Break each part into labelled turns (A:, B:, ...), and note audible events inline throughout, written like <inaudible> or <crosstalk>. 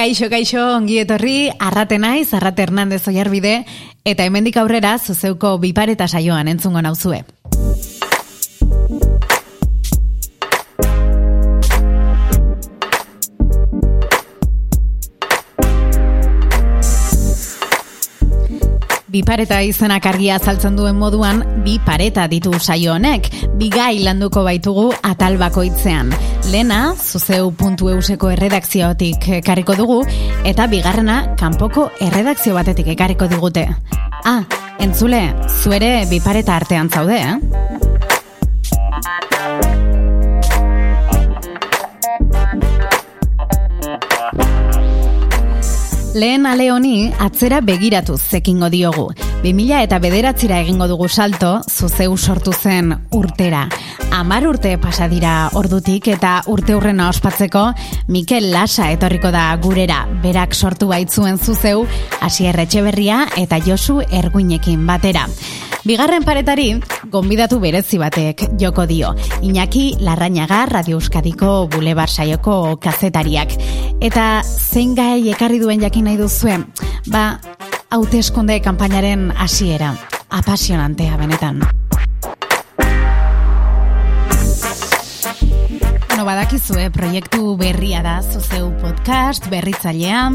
A: Kaixo, kaixo, ongi etorri, arrate naiz, arrate Hernandez oiarbide, eta hemendik aurrera zuzeuko bipareta saioan entzungo nauzue. Bi pareta izenak argia azaltzen duen moduan, bi pareta ditu saio honek, bi gai landuko baitugu atal bakoitzean. Lena, zuzeu.euseko erredakziotik ekarriko dugu, eta bigarrena, kanpoko erredakzio batetik ekarriko digute. Ah, entzule, zuere bi pareta artean zaude, eh? Lehen ale honi atzera begiratu zekingo diogu. 2000 eta bederatzira egingo dugu salto, zuzeu sortu zen urtera. Amar urte pasa dira ordutik eta urte hurrena ospatzeko Mikel Lasa etorriko da gurera. Berak sortu baitzuen zuzeu, Asier Etxeberria eta Josu Erguinekin batera. Bigarren paretari, gonbidatu berezi batek joko dio. Iñaki Larrañaga Radio Euskadiko Bulebar Saioko kazetariak. Eta zein gai ekarri duen jakin nahi duzue? Ba, hauteskunde kanpainaren hasiera. Apasionantea benetan. Bueno, badakizue, proiektu berria da, zuzeu podcast, berritzailea,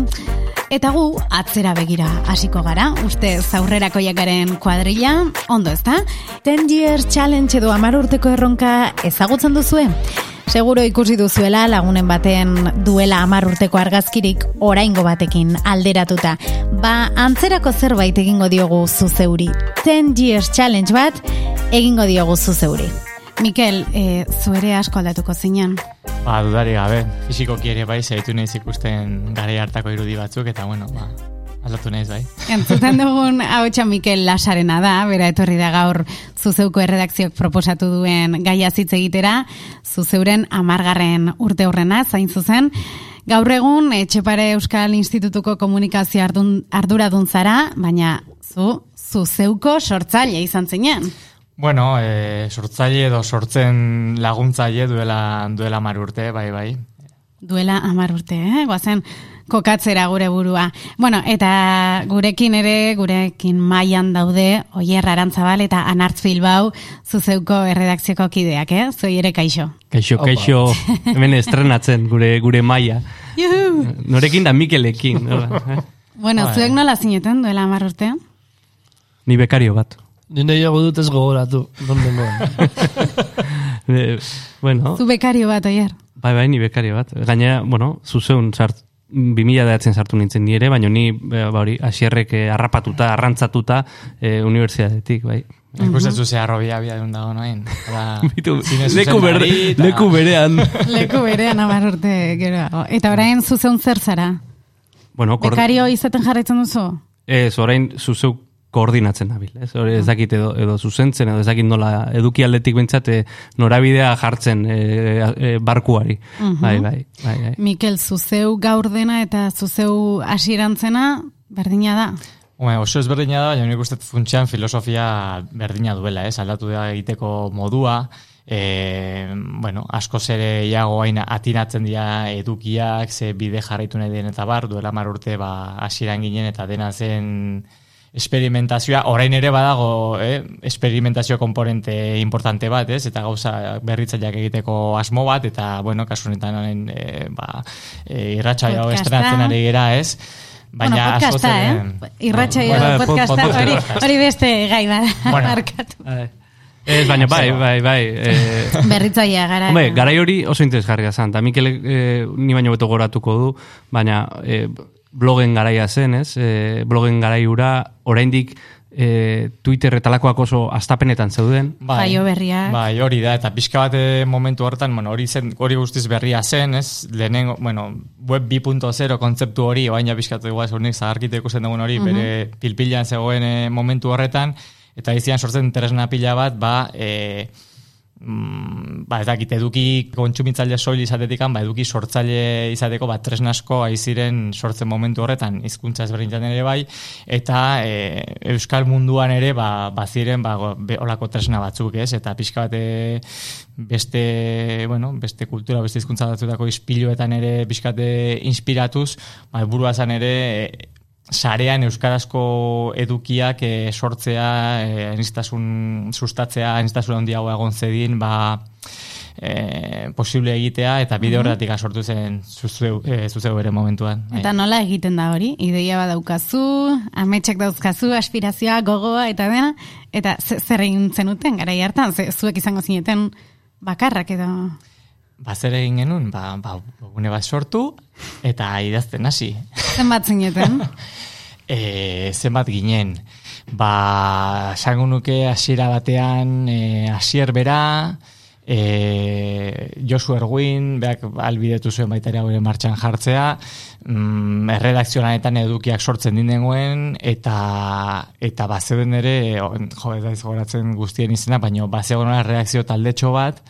A: Eta gu, atzera begira hasiko gara, uste zaurrerako jakaren kuadrilla, ondo ez da? Ten years challenge edo amar urteko erronka ezagutzen duzue? Seguro ikusi duzuela lagunen baten duela amar urteko argazkirik oraingo batekin alderatuta. Ba, antzerako zerbait egingo diogu zuzeuri. Ten years challenge bat egingo diogu zuzeuri. Mikel, e, zuere asko aldatuko zinean?
B: Ba, dudari gabe, fiziko kiere bai, zaitu nahiz ikusten gare hartako irudi batzuk, eta bueno, ba, aldatu nahiz bai.
A: Entzuten dugun hau Mikel Lasarena da, bera etorri da gaur zuzeuko erredakziok proposatu duen gaia zitz egitera, zuzeuren amargarren urte horrena, zain zuzen, Gaur egun, Etxepare Euskal Institutuko komunikazio ardun, ardura duntzara, baina zu, zuzeuko sortzaile izan zinen.
B: Bueno, e, sortzaile edo sortzen laguntzaile duela, duela amar urte, bai, bai.
A: Duela amar urte, eh? Guazen, kokatzera gure burua. Bueno, eta gurekin ere, gurekin maian daude, oier arantzabal eta anartz filbau, zuzeuko erredakzioko kideak, eh? Zoi ere kaixo.
C: Kaixo, kaixo, hemen estrenatzen gure gure maia.
A: Juhu!
C: Norekin da Mikelekin. nola, eh?
A: Bueno,
B: Bai.
A: zuek nola zineten duela amar urte?
C: Ni bekario bat.
D: Nire jago dut ez gogoratu. Donde <laughs>
C: E, bueno,
A: Zu bekario bat, oier?
C: bai, bai, ni bekario bat. Gainera, bueno, zuzeun sart, 2000 sartu nintzen ni ere, baina ni, e, ba hori, asierrek eh, harrapatuta, arrantzatuta, e, universidadetik, bai.
B: Ikusten zu ze arrobia bia duen dago noin. <laughs>
C: Leku, ber,
B: zuzendari eta-
C: leku berean. <laughs>
A: Leku berean amar urte geroago. Eta orain zuzeun zer zara?
C: bueno, kor-
A: Bekario izaten jarraitzen duzu?
C: Ez, orain zuzeu koordinatzen nabil, ez? Hori ez dakit edo, edo zuzentzen, edo ez dakit nola eduki aldetik bentsat eh, norabidea jartzen e, e, barkuari. Bai, bai, bai, bai.
A: Mikel, zuzeu gaur dena eta zuzeu hasierantzena berdina da.
B: Bueno, oso ezberdina da, baina nik uste funtsean filosofia berdina duela, ez? Aldatu da egiteko modua, e, bueno, asko zere iago hain atinatzen dira edukiak, ze bide jarraitu nahi den eta bar, duela mar urte ba, hasieran ginen eta dena zen esperimentazioa, orain ere badago eh, esperimentazio komponente importante bat, ez? Eta gauza berritzaileak egiteko asmo bat, eta, bueno, kasu honetan honen, e, ba, e, irratsaio hau estrenatzen ari gera, ez?
A: bueno, podcasta, eh? Irratxaio
C: Bueno, po-
A: podcasta,
C: podcast.
A: hori, hori beste gai da, <laughs>
B: Bueno.
A: markatu.
C: Bai. Ez, baina bai, bai, bai. Eh, <laughs>
A: Berritzailea gara.
C: Hombre, garai hori oso interesgarria zen, eta Mikel eh, ni baino beto goratuko du, baina eh, blogen garaia zen, ez? Eh, blogen garaiura oraindik eh, Twitter etalakoak oso astapenetan zeuden.
A: Jaio berriak.
B: Bai, hori da, eta pixka bat eh, momentu hortan, bueno, hori, zen, hori guztiz berria zen, ez? Lehenengo, bueno, web 2.0 kontzeptu hori, oain ja pixkatu iguaz, urnik zagarkite ikusten dugun hori, bere pilpilan zegoen eh, momentu horretan, eta izian sortzen tresna pila bat, ba, e, mm, ba, ez dakit, eduki kontsumitzaile soil izatetik, ba, eduki sortzaile izateko, ba, tresnasko aiziren sortzen momentu horretan, hizkuntza ezberdintzen ere bai, eta e, euskal munduan ere, ba, baziren, ba, be, olako tresna batzuk, ez? Eta pixka bate beste, bueno, beste kultura, beste hizkuntza batzutako ispiluetan ere pixkate inspiratuz, ba, buruazan ere, sarean euskarazko edukiak e, sortzea, e, anistasun sustatzea, anistasun handiago egon zedin, ba, e, posible egitea, eta bide horretik sortu zen zuzeu, e, zuzeu ere momentuan.
A: Eta nola egiten da hori? Ideia badaukazu, ametxek dauzkazu, aspirazioa, gogoa, eta dena, eta zer egin zenuten, gara hartan, zuek izango zineten bakarrak edo...
B: Ba, zer egin genuen, ba, ba, gune bat sortu, eta idazten hasi.
A: Zenbat zineten? <laughs>
B: e, zenbat ginen. Ba, sango nuke hasiera batean e, hasier bera, e, Josu Erguin, beak albidetu zuen baita ere martxan jartzea, mm, erredakzionanetan edukiak sortzen dinengoen, eta eta bazeuden ere, jo, ez da izoratzen guztien izena, baina bazegoen redakzio taldetxo bat,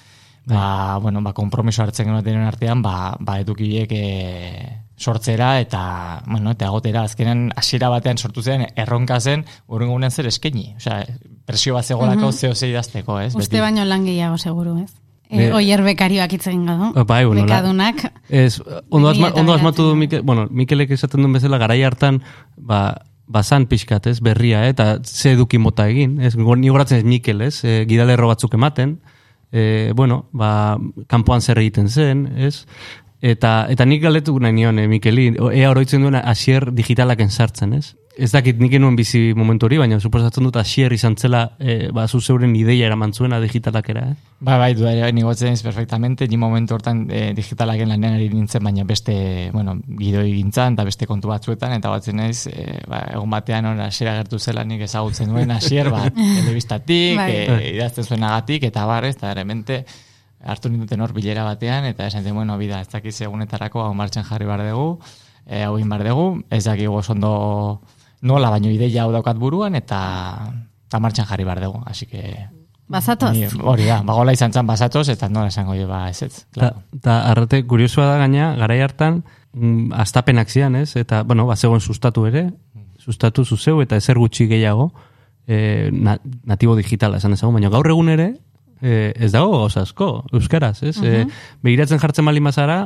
B: ba, bueno, ba, kompromiso hartzen genuen artean, ba, ba edukiek e, sortzera eta bueno, eta agotera azkenen hasiera batean sortu zen erronka zen urrengunen zer eskaini, osea, presio bat zegolako mm -hmm. idazteko, ez?
A: Uste baino lan gehiago seguru, ez? E, oier bekarioak hitz egin gado.
C: Bai, bueno, Bekadunak. Ez, ondo, asma, ondo asmatu du Mikel, bueno, Mikelek esaten duen bezala garai hartan, ba, bazan pixkat, ez, berria, eh, eta ze eduki mota egin, ez, ni goratzen ez Mikel, ez, e, gidalerro batzuk ematen, e, bueno, ba, kanpoan zer egiten zen, ez, Eta, eta nik galetu nahi nion, eh, Mikeli, ea oroitzen duena asier digitalak ensartzen, ez? Ez dakit nik enuen bizi momentu hori, baina suposatzen dut asier izan zela e, ba, zuzeuren ideia eraman zuena digitalakera, eh?
B: Ba, bai, du, bai, nigotzen ez perfectamente, ni momentu hortan e, digitalaken lanean ari nintzen, baina beste, bueno, gidoi gintzan, eta beste kontu batzuetan, eta batzen ez, e, ba, egun batean hori asier agertu zela nik ezagutzen duen asier, ba, <laughs> telebistatik, bai. e, idazten zuen agatik, eta barrez, eta eremente, hartu ninduten hor bilera batean, eta esan zen, bueno, bida, ez dakiz egunetarako hau martxan jarri bar dugu, e, hau bar dugu, ez dakik ondo nola baino ideia hau daukat buruan, eta, eta martxan jarri bar dugu, así que...
A: Basatoz?
B: Hori da, bagola izan zan basatoz, eta nola esango jo, ba, ez ez.
C: Claro. Ta, arrete, kuriosua da gaina, garai hartan, mm, astapenak zian, ez? Eta, bueno, bat zegoen sustatu ere, sustatu zuzeu, eta ezer gutxi gehiago, e, natibo digitala esan ezagun, baina gaur egun ere, eh, ez dago gauza asko, euskaraz, ez? Uh eh, begiratzen jartzen mali mazara,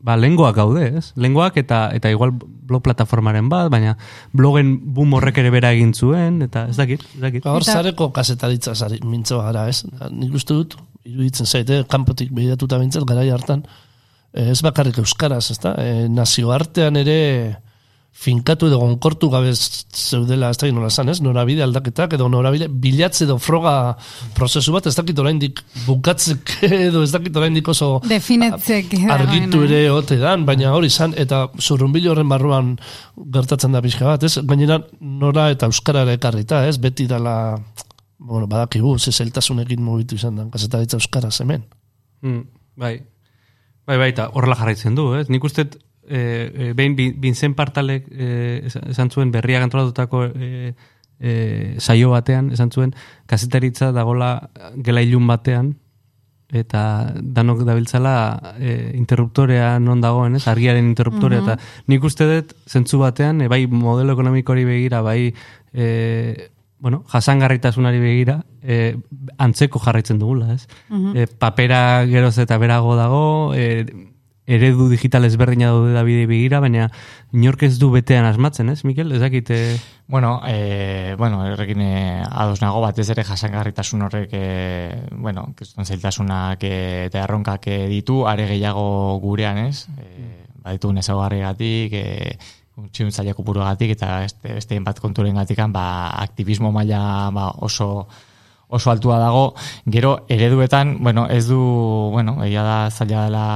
C: ba, lenguak gaude, ez? Lenguak eta eta igual blog plataformaren bat, baina blogen boom horrek ere bera egin zuen, eta ez dakit, ez dakit.
D: Hor zareko kasetaritza zari, mintzo gara, ez? Nik uste dut, iruditzen zaite, kanpotik behiratuta bintzat, gara hartan, eh, ez bakarrik euskaraz, ez da? E, nazioartean ere, finkatu edo gonkortu gabe zeudela, ez da nola esan, ez? Norabide aldaketak edo norabide bilatze edo froga prozesu bat, ez dakit oraindik bukatzek <laughs> edo ez dakit oraindik oso
A: Definetzek
D: argitu ere ote dan, baina hori izan, eta zurrunbilo horren barruan gertatzen da pixka bat, ez? Gainera nora eta euskarara ekarrita, ez? Beti dala, bueno, badakigu, ze zeltasunekin mugitu izan da, kasetaritza euskara hemen.
C: Mm, bai, bai, bai, eta horrela jarraitzen du, ez? Nik uste eh, eh, behin bintzen partalek eh, esan zuen berriak antolatutako eh, eh, saio batean, esan zuen kazetaritza dagola gela ilun batean, eta danok dabiltzala eh, interruptorea non dagoen, ez? argiaren interruptorea, eta nik uste dut zentzu batean, eh, bai modelo ekonomikori begira, bai eh, bueno, jasangarritasunari begira, eh, antzeko jarraitzen dugula, ez? Uh papera geroz eta berago dago, eh, eredu digital ezberdina daude da bide begira, baina inork ez du betean asmatzen, ez, Mikel? Ez dakite...
B: Bueno, e, bueno, errekin eh, ados nago bat ez ere jasangarritasun horrek, e, bueno, kriston zailtasunak eta erronkak ditu, are gehiago gurean, ez? E, baditu nezagarri gatik, e, txiun zailako gatik, eta beste, beste bat konturen gatikan, ba, aktivismo maila ba, oso oso altua dago, gero ereduetan, bueno, ez du, bueno, egia da zaila dela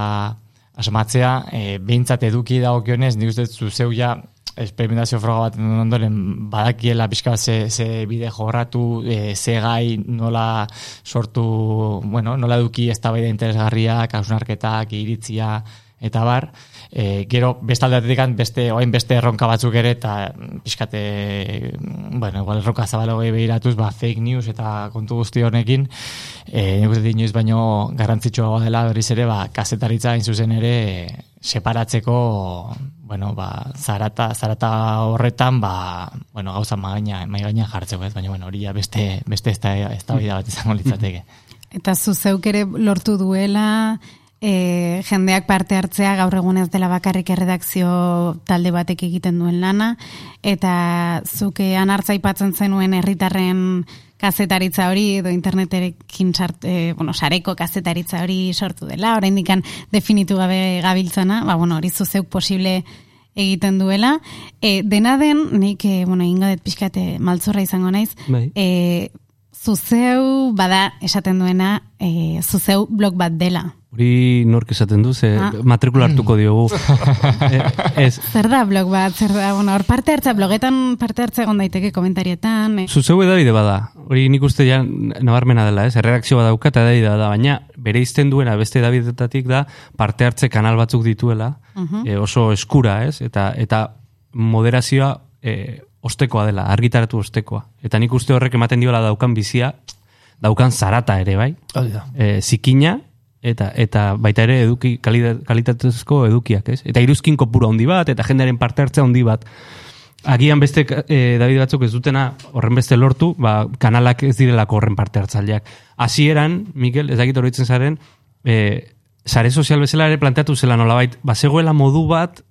B: asmatzea, e, behintzat eduki dagokionez, nik uste zuzeu ja experimentazio froga bat ondoren badakiela pixka ze, ze bide jorratu, e, ze gai nola sortu, bueno, nola eduki ez da interesgarria, kausunarketak, iritzia, eta bar, e, gero bestaldeatik beste, oain beste erronka batzuk ere, eta pixkate, bueno, igual erronka zabalogei behiratuz, ba, fake news eta kontu guzti honekin, e, nik uste inoiz baino garrantzitsua dela berriz ere, ba, kasetaritza hain zuzen ere, separatzeko, bueno, ba, zarata, zarata horretan, ba, bueno, gauza magaina, magaina jartzeko, ez? Baina, bueno, hori beste, beste ez da, ez da bat izango litzateke. <laughs>
A: Eta zuzeuk ere lortu duela, e, jendeak parte hartzea gaur egunez dela bakarrik erredakzio talde batek egiten duen lana, eta zuke anartza ipatzen zenuen herritarren kazetaritza hori edo interneterekin sart, e, bueno, sareko kazetaritza hori sortu dela, oraindik definitu gabe gabiltzana, ba, bueno, hori zuzeuk posible egiten duela. E, dena den, nik, e, bueno, ingo pixkate maltzorra izango naiz,
C: bai.
A: e, zuzeu, bada, esaten duena, e, zuzeu blog bat dela.
C: Hori nork esaten du, ze
A: Ah.
C: matrikula hartuko diogu. <laughs> e, ez,
A: Zer da blog bat, zer da, bueno, hor parte hartza, blogetan parte hartza egon daiteke komentarietan. E,
C: Zuzeu edabide bada, hori nik uste ja nabarmena dela, ez? Erreakzio badauka eta edabide bada, baina bere izten duena beste edabidetatik da parte hartze kanal batzuk dituela, e, oso eskura, ez? Eta, eta moderazioa e, ostekoa dela, argitaratu ostekoa. Eta nik uste horrek ematen diola daukan bizia, daukan zarata ere, bai?
D: Hori da.
C: e, zikina eta eta baita ere eduki kalitatezko edukiak, ez? Eta iruzkin kopuru handi bat eta jendearen parte hartze handi bat. Agian beste e, David batzuk ez dutena horren beste lortu, ba, kanalak ez direlako horren parte hartzaileak. Hasieran, Mikel, ez dakit oroitzen zaren, e, sare sozial bezala ere planteatu zela nolabait, bazegoela modu bat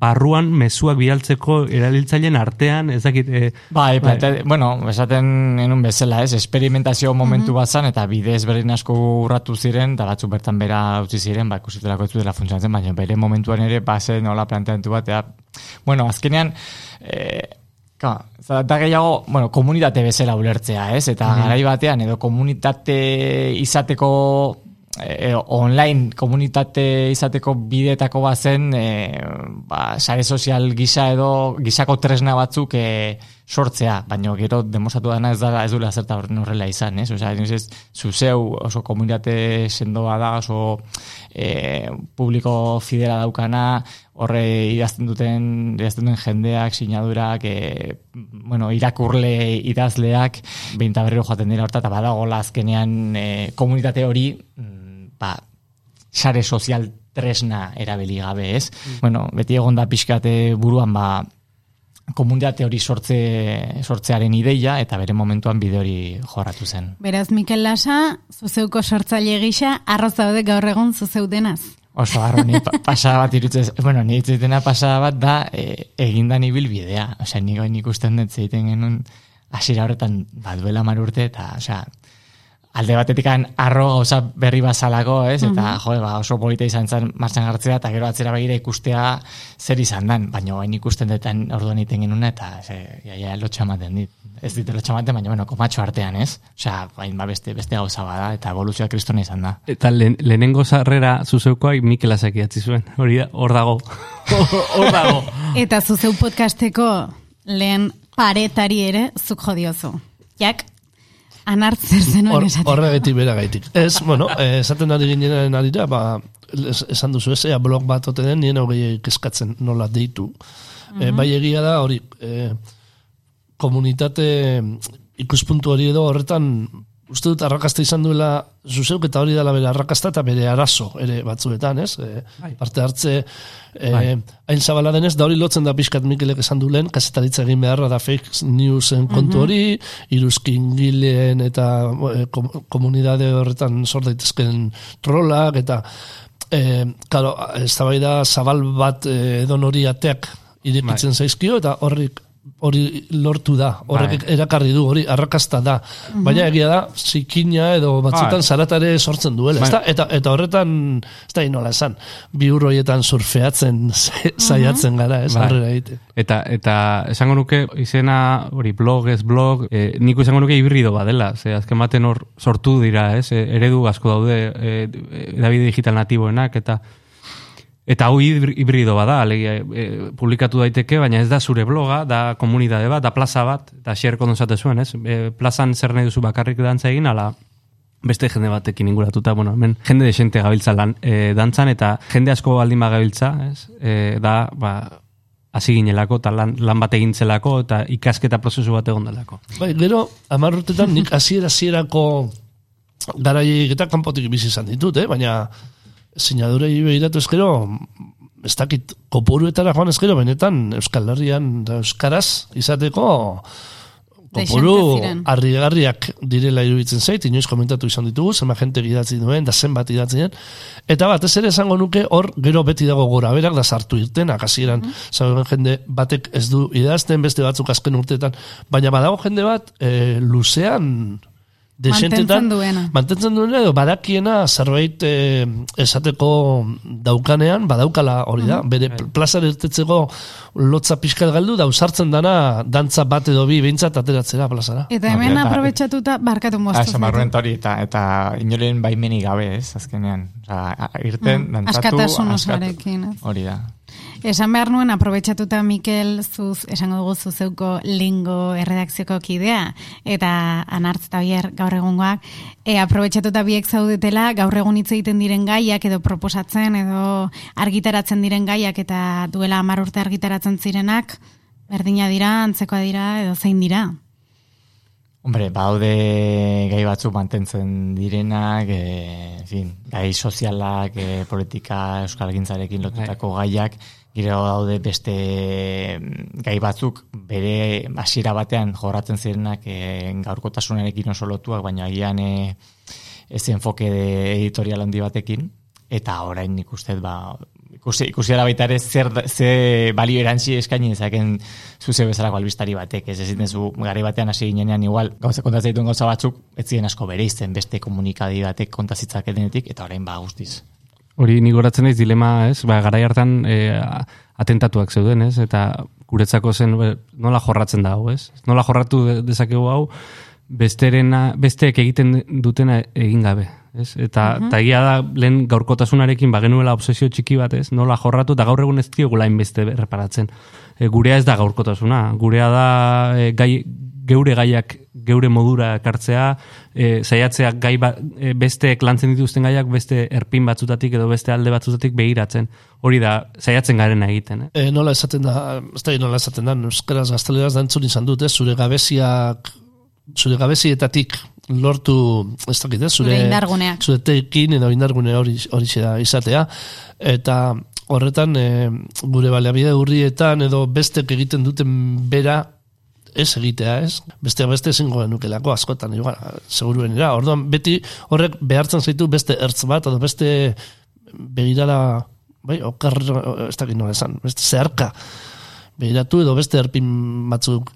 C: barruan mezuak bidaltzeko erabiltzaileen artean, ez dakit... E,
B: Bai, plante, bueno, esaten enun bezala, ez, esperimentazio momentu bat zan, eta bide ezberdin asko urratu ziren, eta batzuk bertan bera utzi ziren, ba, ikusitelako ez dela funtzionatzen, baina bere momentuan ere, ba, zen nola planteatu bat, eta, bueno, azkenean, e, Ka, da gehiago, bueno, komunitate bezala ulertzea, ez? Eta garai batean, edo komunitate izateko e, online komunitate izateko bidetako bazen e, ba, sare sozial gisa edo gisako tresna batzuk e, sortzea, baina gero demosatu dana ez da ez duela zerta horrela izan, ez? Osea, ez, zuzeu oso komunitate sendoa da, oso e, publiko fidela daukana, horre idazten duten, idazten duten jendeak, sinadurak, e, bueno, irakurle idazleak, behin berriro joaten dira horta, eta badagola azkenean e, komunitate hori, mm, ba, sare sozial tresna erabili gabe, ez? Bueno, beti egon da pixkate buruan, ba, komunitate hori sortze, sortzearen ideia, eta bere momentuan bide hori jorratu zen.
A: Beraz, Mikel Lasa, zuzeuko sortzaile gisa, arroz daude gaur egon zuzeu denaz.
B: Oso harro, ni pa- pasada bat irutzez, bueno, ni itzitena pasada bat da, e, egindan ibil bidea. Osea, ni goin ikusten dut zeiten genuen, hasiera horretan, bat duela mar urte, eta, osea, alde batetik arro gauza berri bazalako, ez? Eta, jo, ba, oso polita izan zen martxan hartzea, eta gero atzera begira ikustea zer izan dan, baina hain ikusten detan orduan egiten genuen, eta, ze, ja, ja, lotxa ematen dit. Ez dit lotxa ematen, baina, bueno, komatxo artean, ez? Osea, bain, ba, beste, beste gauza bada, eta evoluzioa kristona izan da.
C: Eta lehen, lehenengo sarrera zuzeukoa Mikel Azakiatzi zuen. Hori da, hor dago. <laughs> hor dago.
A: Eta zuzeu podcasteko lehen paretari ere zuk jodiozu. Jak, anart zer zenuen esateko.
D: Horregatik bera gaitik. Ez, bueno, eh, esaten ari ginen arira, ba, es- esan duzu ez, ea blog bat ote den, nien hogei keskatzen nola deitu. Eh, bai egia da, hori, eh, komunitate ikuspuntu hori edo horretan uste dut arrakasta izan duela zuzeuk eta hori dela bere arrakasta eta bere arazo ere batzuetan, ez? E, parte hartze e, hain zabala denez, da hori lotzen da pixkat Mikelek esan du lehen, kasetaritza egin beharra da fake newsen kontu hori, iruzkin gileen eta e, kom, komunidade horretan sor daitezken trolak eta e, claro, ez da zabal bat e, edon hori ateak irekitzen zaizkio eta horrik hori lortu da, horrek
B: Bai.
D: erakarri du, hori arrakasta da. Baina egia da, zikina edo batzutan
B: Bai.
D: zaratare sortzen duela.
C: Bai.
D: ezta? Eta, eta horretan, ez da inola esan, bi urroietan surfeatzen <laughs> sa- saiatzen gara, ez
C: Bai.
D: egite.
C: Eta, eta esango nuke izena, hori blog ez blog, e, niko esango nuke hibrido badela, ze azken baten hor sortu dira, ez, e, eredu asko daude e, David digital natiboenak, eta Eta hau hibri- hibrido bada, alegia, e, publikatu daiteke, baina ez da zure bloga, da komunidade bat, da plaza bat, eta xer kondensate zuen, ez? E, plazan zer nahi duzu bakarrik dantza egin, ala beste jende batekin inguratuta, bueno, hemen jende desente gabiltza lan, e, dantzan, eta jende asko baldin ba gabiltza, ez? E, da, ba, hasi ginelako, eta lan, lan bat egintzelako, eta ikasketa prozesu bat egon delako.
D: Bai, gero, amar urtetan nik hasiera hasierako garaiek eta kanpotik bizi izan ditut, eh? baina sinadurei behiratu ezkero, ez dakit kopuruetara joan ezkero, benetan Euskal Herrian da Euskaraz izateko kopuru harrigarriak direla iruditzen zait, inoiz komentatu izan ditugu, zenba jente idatzi duen, da zenbat idatzi den, eta batez ere esango nuke hor gero beti dago gora berak da sartu irtenak hasieran mm jende batek ez du idazten, beste batzuk azken urteetan, baina badago jende bat e, luzean
A: Mantentzen duena.
D: mantentzen duena edo badakiena zerbait e, esateko daukanean, badaukala hori da, bere plazar irtetzeko lotza pixkat galdu, da usartzen dana dantza bat edo bi behintzat ateratzera plazara.
A: Eta hemen
B: Eta-
A: aprobetxatuta, barkatu
B: Ah,
A: moztu.
B: esan barruen hori, eta, eta inoren baimenik gabe, ez, azkenean. Osa, irten,
A: Mm,
B: dantzatu,
A: askatasun
B: askatu. Hori da.
A: Esan behar nuen, aprobetxatuta Mikel, zuz, esango dugu zuzeuko lingo erredakzioko kidea, eta anartz eta bier gaur egungoak, e, aprobetxatuta biek zaudetela, gaur egun hitz egiten diren gaiak, edo proposatzen, edo argitaratzen diren gaiak, eta duela hamar urte argitaratzen zirenak, berdina dira, antzekoa dira, edo zein dira.
B: Hombre, baude gai batzuk mantentzen direnak, e, en fin, gai sozialak, e, politika, euskal gintzarekin lotutako gaiak, gero daude beste mm, gai batzuk bere hasiera batean jorratzen zirenak e, gaurkotasunarekin oso lotuak, baina agian e, ez enfoke de editorial handi batekin, eta orain nik ba, ikusi, ikusi ara baita ere zer, ze balio erantzi eskaini dezaken zuze bezalako albistari batek, ez ezin zu gari batean hasi ginenean igual, gauza kontatzen dituen gauza batzuk, ez ziren asko bere izten beste komunikadi batek kontazitzak edenetik, eta orain ba guztiz.
C: Hori nik goratzen naiz dilema, ez? Ba, garai hartan e, atentatuak zeuden, ez? Eta guretzako zen be, nola jorratzen da hau, ez? Nola jorratu de- dezakegu hau besterena, besteek egiten dutena egin gabe, ez? Eta uh egia da lehen gaurkotasunarekin bagenuela obsesio txiki bat, ez? Nola jorratu eta gaur egun ez diogula inbeste erreparatzen. E, gurea ez da gaurkotasuna, gurea da e, gai, geure gaiak geure modura ekartzea, e, saiatzea gai ba, e, besteek lantzen dituzten gaiak beste erpin batzutatik edo beste alde batzutatik behiratzen. Hori da, saiatzen garena egiten. Eh?
D: E, nola esaten da, ez da nola esaten da, euskaraz gazteleraz da entzun izan dut, ez? zure gabeziak, zure gabezietatik lortu, ez dakit, ez?
A: Zure indarguneak.
D: Zure tekin edo indargune hori, hori da izatea, eta horretan e, gure baliabide urrietan edo bestek egiten duten bera ez egitea, ez? Beste beste ezingo genukelako askotan, igual, seguruenera. Orduan, beti horrek behartzen zaitu beste ertz bat, edo beste begirada, bai, okar, ez dakit nola esan, beste zeharka begiratu edo beste erpin batzuk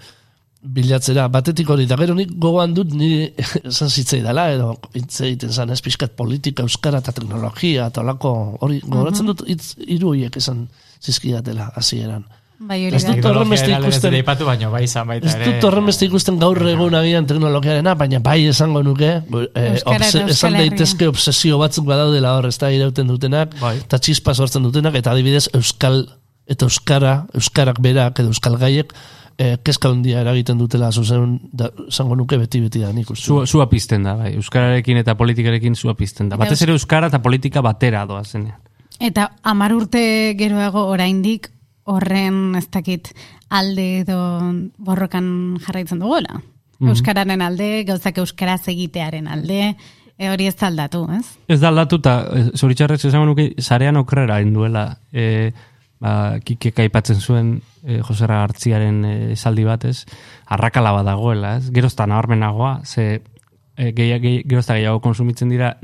D: bilatzera, batetik hori, da gero nik gogoan dut nire <laughs> esan zitzei dela, edo hitz egiten zan, ez pixkat politika, euskara eta teknologia, eta olako, hori, gogoratzen dut hitz hiru horiek esan zizkidatela, hasieran.
A: Bai, hori
D: Ez dut horren beste
B: Teknologia
D: ikusten-
B: baina bai izan baita
D: Ez dut horren beste ikusten gaur egun agian teknologiarena, baina bai esango nuke, eh,
A: eta
D: obse- esan daitezke obsesio batzuk badaudela hor, ez da irauten dutenak,
C: Bai.
D: eta txispa sortzen dutenak, eta adibidez euskal, eta euskara, euskarak berak edo euskal gaiek, eh, kezka handia eragiten dutela zuzen, da, esango nuke beti beti da nik uste.
C: Zua, zua pizten da, bai. Euskararekin eta politikarekin zua pizten da. Batez ere euskara eta politika batera doa zenean.
A: Eta hamar urte geroago oraindik horren ez dakit alde edo borrokan jarraitzen dugula. Euskararen alde, gauzak euskaraz egitearen alde, e, hori ez da aldatu, ez?
C: Ez da aldatu eta eh, zoritxarrez esango nuke sarean okrera induela. E, ba, kikek aipatzen zuen e, Josera Gartziaren e, esaldi bat, ez? Arrakala bat dagoela, ez? Gerozta nabarmenagoa, ze e, gehi, gehi, gerozta gehiago konsumitzen dira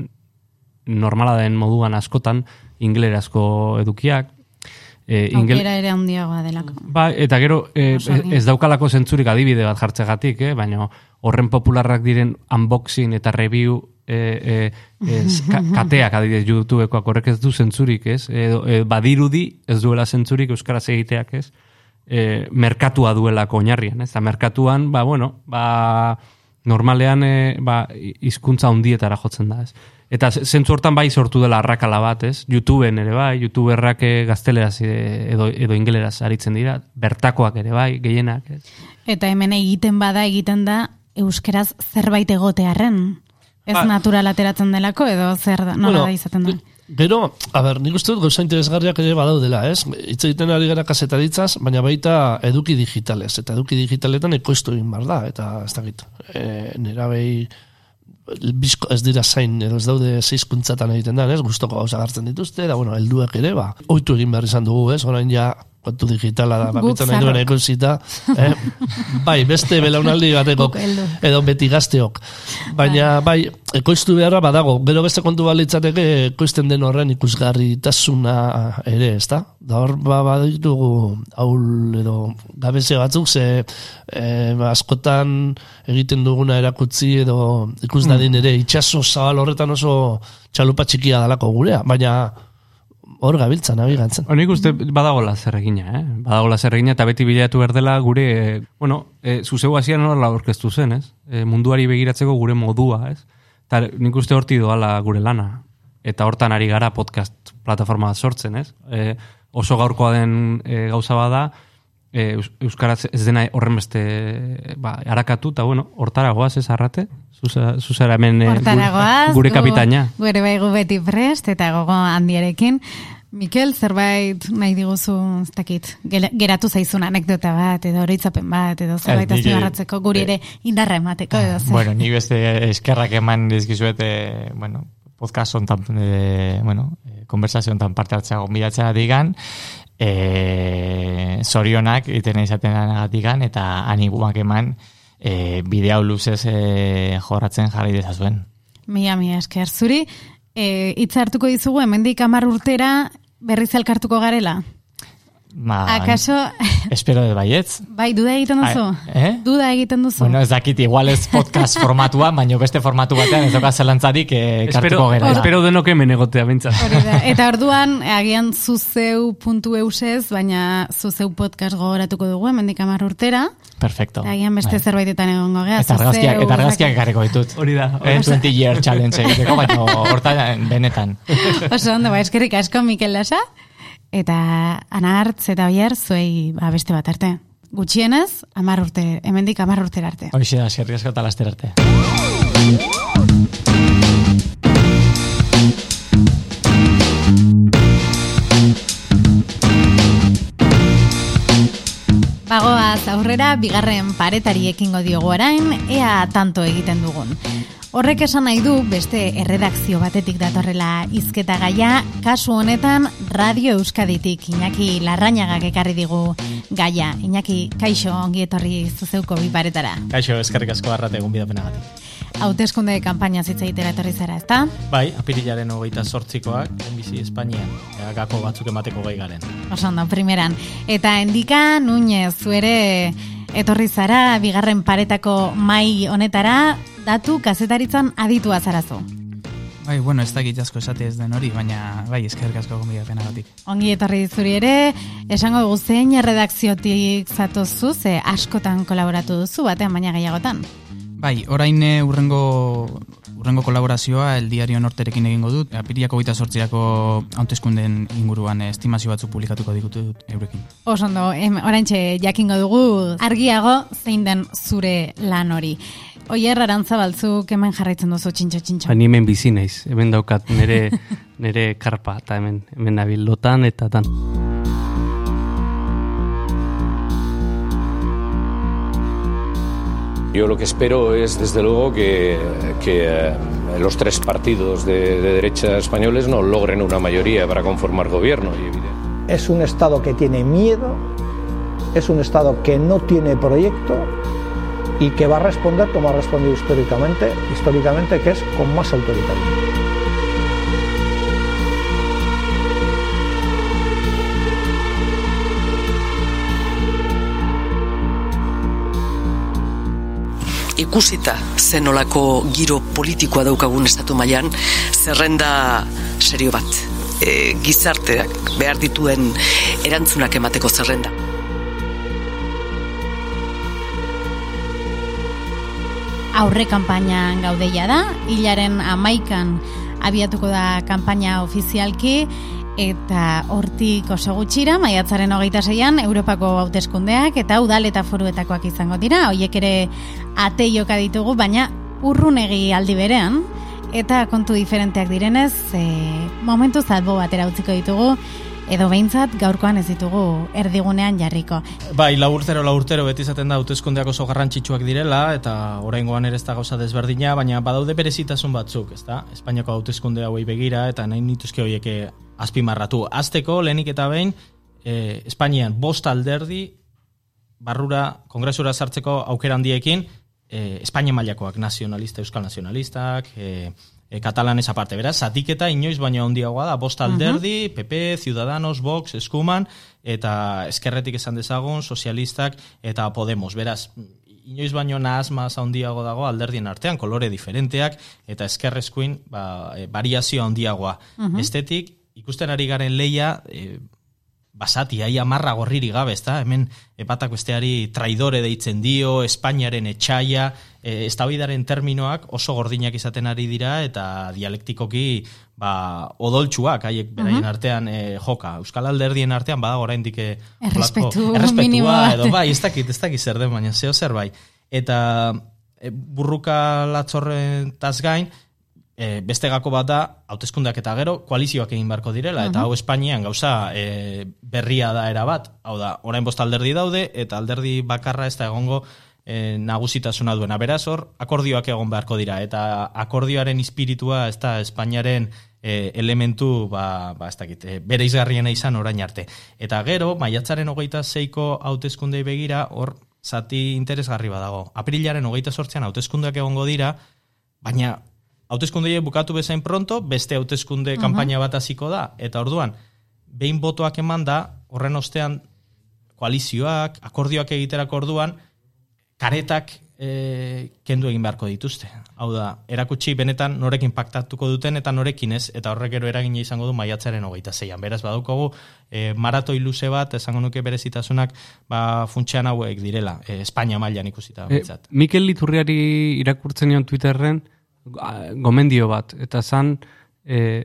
C: normala den moduan askotan inglerazko edukiak. E, ingel-
A: Aukera ere handiagoa delako.
C: Ba, eta gero eh,
A: argi.
C: ez daukalako zentzurik adibide bat jartzegatik, eh? baina horren popularrak diren unboxing eta review eh, eh, ez, ka, <laughs> kateak adibidez YouTubekoak horrek ez du zentzurik, ez? Edo, eh, badirudi ez duela zentzurik euskaraz egiteak, ez? Eh, merkatua duelako oinarrian, ez? Eta merkatuan, ba, bueno, ba, normalean eh, ba, hizkuntza hundietara jotzen da, ez? Eta ze- zentzu hortan bai sortu dela arrakala bat, ez? YouTubeen ere bai, YouTuberrak gazteleraz edo, edo ingeleraz aritzen dira, bertakoak ere bai, gehienak, ez?
A: Eta hemen egiten bada egiten da euskeraz zerbait egotearren. Ez
D: Ba-
A: natural ateratzen delako edo zer da, nola da izaten da.
D: Gero, a ber, nik uste dut gauza interesgarriak ere badaudela, ez? Hitz egiten ari gara kasetaritzaz, baina baita eduki digitalez. Eta eduki digitaletan ekoiztu egin bar da, eta ez dakit, e, nera behi bizko ez dira zain, edo ez daude zeizkuntzatan egiten da, ez? Gustoko gauza gartzen dituzte, da, bueno, helduak ere, ba, oitu egin behar izan dugu, ez? Orain ja, kontu digitala da,
A: Guk
D: bakitzen nahi duen
A: zarrok.
D: ikusita, eh? <laughs> bai, beste belaunaldi bateko, edo beti gazteok. Baina, bai, ekoiztu beharra badago. Gero beste kontu balitzateke ekoizten den horren ikusgarritasuna ere, ezta? Da hor, ba, baditugu haul edo gabeze batzuk, ze eh, askotan egiten duguna erakutzi edo ikus dadin ere itxaso zabal horretan oso txalupa txikia dalako gurea, baina hor gabiltza nabigatzen.
C: Honik uste badagola zer egina, eh? Badagola zer egina eta beti bilatu behar dela gure, eh, bueno, e, zuzeu hasian nola aurkeztu zen, ez? E, munduari begiratzeko gure modua, ez? Eta nik uste horti doala gure lana. Eta hortan ari gara podcast plataforma sortzen, ez? E, oso gaurkoa den e, gauza bada, e, eus- Euskaraz ez dena horren beste ba, harakatu, eta bueno, hortara goaz ez arrate? Zuzara hemen e,
A: Hortaragoaz,
C: gure
A: gu-
C: kapitaina.
A: Gure bai gu beti prest eta gogo handiarekin. Mikel, zerbait nahi diguzu, ez dakit, geratu zaizun anekdota bat, edo horitzapen bat, edo zerbait azpimarratzeko, guri ere indarra emateko, edo zer.
B: Bueno, ni beste eskerrak eman dizkizuet, eh, bueno, podcast ontan, eh, bueno, eh, konversazio ontan parte hartzea gonbidatzea digan, eh, zorionak iten izaten digan, eta aniguak eman eh, bideo luzez eh, jorratzen jarri dezazuen.
A: Mila, mila esker. Zuri, e, hitza hartuko dizugu, hemendik hamar urtera berriz elkartuko garela?
B: Ma,
A: Akaso,
B: Espero de baietz.
A: bai, duda egiten duzu?
B: Eh?
A: Duda egiten duzu?
B: Bueno, ez dakit, igual ez podcast <laughs> formatua, baino beste formatu batean ez doka zelantzarik eh,
C: Espero,
B: kartuko gera.
C: espero denok hemen egotea bintzat.
A: Hori. Eta orduan, agian zuzeu puntu eusez, baina zuzeu podcast gogoratuko dugu, hemendik hamar urtera.
B: Perfecto.
A: Eta agian beste
B: Bai.
A: zerbaitetan egongo gea.
B: Eta argazkiak, eta argazkiak ekarriko ditut.
C: Hori da.
B: Eh, 20 year challenge egiteko, baina <laughs> hortan benetan.
A: Oso ondo, ba, eskerrik asko Mikel Lasa. Eta ana hartz eta bier zuei ba, beste bat arte. Gutxienez, amar urte, hemendik amar urtera arte.
B: Hoxe da, eskerrik asko eta laster arte.
A: Bagoaz aurrera, bigarren paretari ekingo diogu orain, ea tanto egiten dugun. Horrek esan nahi du beste erredakzio batetik datorrela hizketa gaia, kasu honetan Radio Euskaditik Iñaki Larrañagak ekarri digu gaia. Iñaki, kaixo ongi etorri zuzeuko bi paretara.
E: Kaixo, eskerrik asko arrate egun bidapenagatik.
A: Hauteskunde kanpaina zitzaitera etorri zara, ezta?
E: Bai, apirilaren hogeita sortzikoak, enbizi Espainian, ea, gako batzuk emateko gai garen.
A: Oso ondo, primeran. Eta endika, Nuñez, zuere etorri zara, bigarren paretako mai honetara, datu kazetaritzan aditua zarazu.
F: Bai, bueno, ez dakit asko esate ez den hori, baina bai, eskerrik asko gonbidapenagatik.
A: Ongi etorri zuri ere, esango dugu zein erredakziotik zatozu, ze askotan kolaboratu duzu, batean baina gehiagotan.
F: Bai, orain eh, urrengo urrengo kolaborazioa el diario norterekin egingo dut. Apiriako goita sortzirako hauteskunden inguruan estimazio batzuk publikatuko ditut eurekin.
A: Oso ondo, em, oraintxe jakingo dugu argiago zein den zure lan hori. Oier arantzabaltzuk hemen jarraitzen duzu txintxo txintxo.
C: Ba, ni hemen bizi naiz, hemen daukat nere, <laughs> nere karpa, eta hemen, hemen nabil lotan eta tan.
G: Yo lo que espero es, desde luego, que, eh, los tres partidos de, de derecha españoles no logren una mayoría para conformar gobierno.
H: Es un Estado que tiene miedo, es un Estado que no tiene proyecto y que va a responder como ha respondido históricamente, históricamente que es con más autoritarismo.
I: Ikusita zenolako giro politikoa daukagun estatu mailan zerrenda serio bat e, gizarteak behar dituen erantzunak emateko zerrenda.
A: aurre kanpainan gaudeia da, hilaren amaikan abiatuko da kanpaina ofizialki, eta hortik oso gutxira, maiatzaren hogeita zeian, Europako hauteskundeak eta udal eta foruetakoak izango dira, hoiek ere ate joka ditugu, baina urrunegi aldi berean, eta kontu diferenteak direnez, e, momentu zalbo batera utziko ditugu, edo behintzat gaurkoan ez ditugu erdigunean jarriko.
E: Bai, laurtero, laurtero, beti izaten da, hautezkundeak oso garrantzitsuak direla, eta oraingoan ere ez da gauza desberdina, baina badaude berezitasun batzuk, ez da? Espainiako hautezkunde hauei begira, eta nahi nituzke horiek azpimarratu. Azteko, lehenik eta behin, e, Espainian bost alderdi, barrura, kongresura sartzeko aukera handiekin, e, Espainia mailakoak nazionalista, euskal nazionalistak, e, e, katalanez aparte, beraz, zatiketa inoiz baina handiagoa da, bost alderdi, PP, Ciudadanos, Vox, Eskuman, eta eskerretik esan dezagun, sozialistak eta Podemos, beraz, inoiz baino nahazmaz handiago dago alderdien artean, kolore diferenteak, eta eskerrezkuin, ba, e, variazio handiagoa. Estetik, ikusten ari garen leia, e, basati, aia marra gorriri gabe, ezta? Hemen epatak besteari traidore deitzen dio, Espainiaren etxaia, e, estabidaren terminoak oso gordinak izaten ari dira eta dialektikoki ba, odoltsuak haiek beraien artean e, joka. Euskal Alderdien artean badago oraindik e,
A: Errespetu
E: olako-
A: minimo bat.
E: edo bai, ez dakit, ez dakit zer den, baina zeo zer bai. Eta e, burruka latzorren taz gain, e, beste gako bat da, hauteskundeak eta gero, koalizioak egin beharko direla, eta hau Espainian gauza e, berria da era bat, hau da, orain bost alderdi daude, eta alderdi bakarra ez da egongo e, nagusitasuna duena. Beraz hor, akordioak egon beharko dira, eta akordioaren espiritua ez da Espainiaren e, elementu, ba, ba ez dakit, e, bere izgarriena izan orain arte. Eta gero, maiatzaren hogeita zeiko hauteskundei begira, hor, zati interesgarri badago. Aprilaren hogeita sortzean hauteskundeak egongo dira, baina hauteskunde bukatu bezain pronto, beste hauteskunde kanpaina bat hasiko da, eta orduan, behin botoak eman da, horren ostean koalizioak, akordioak egiterako orduan, karetak e, kendu egin beharko dituzte. Hau da, erakutsi benetan norekin paktatuko duten eta norekin ez, eta horrek gero eragina izango du maiatzaren hogeita zeian. Beraz, badukogu, e, maratoi luze bat, esango nuke berezitasunak, ba, funtsean hauek direla, e, Espainia mailan ikusita.
C: E. Mikel Liturriari irakurtzen nion Twitterren gomendio bat, eta zan e,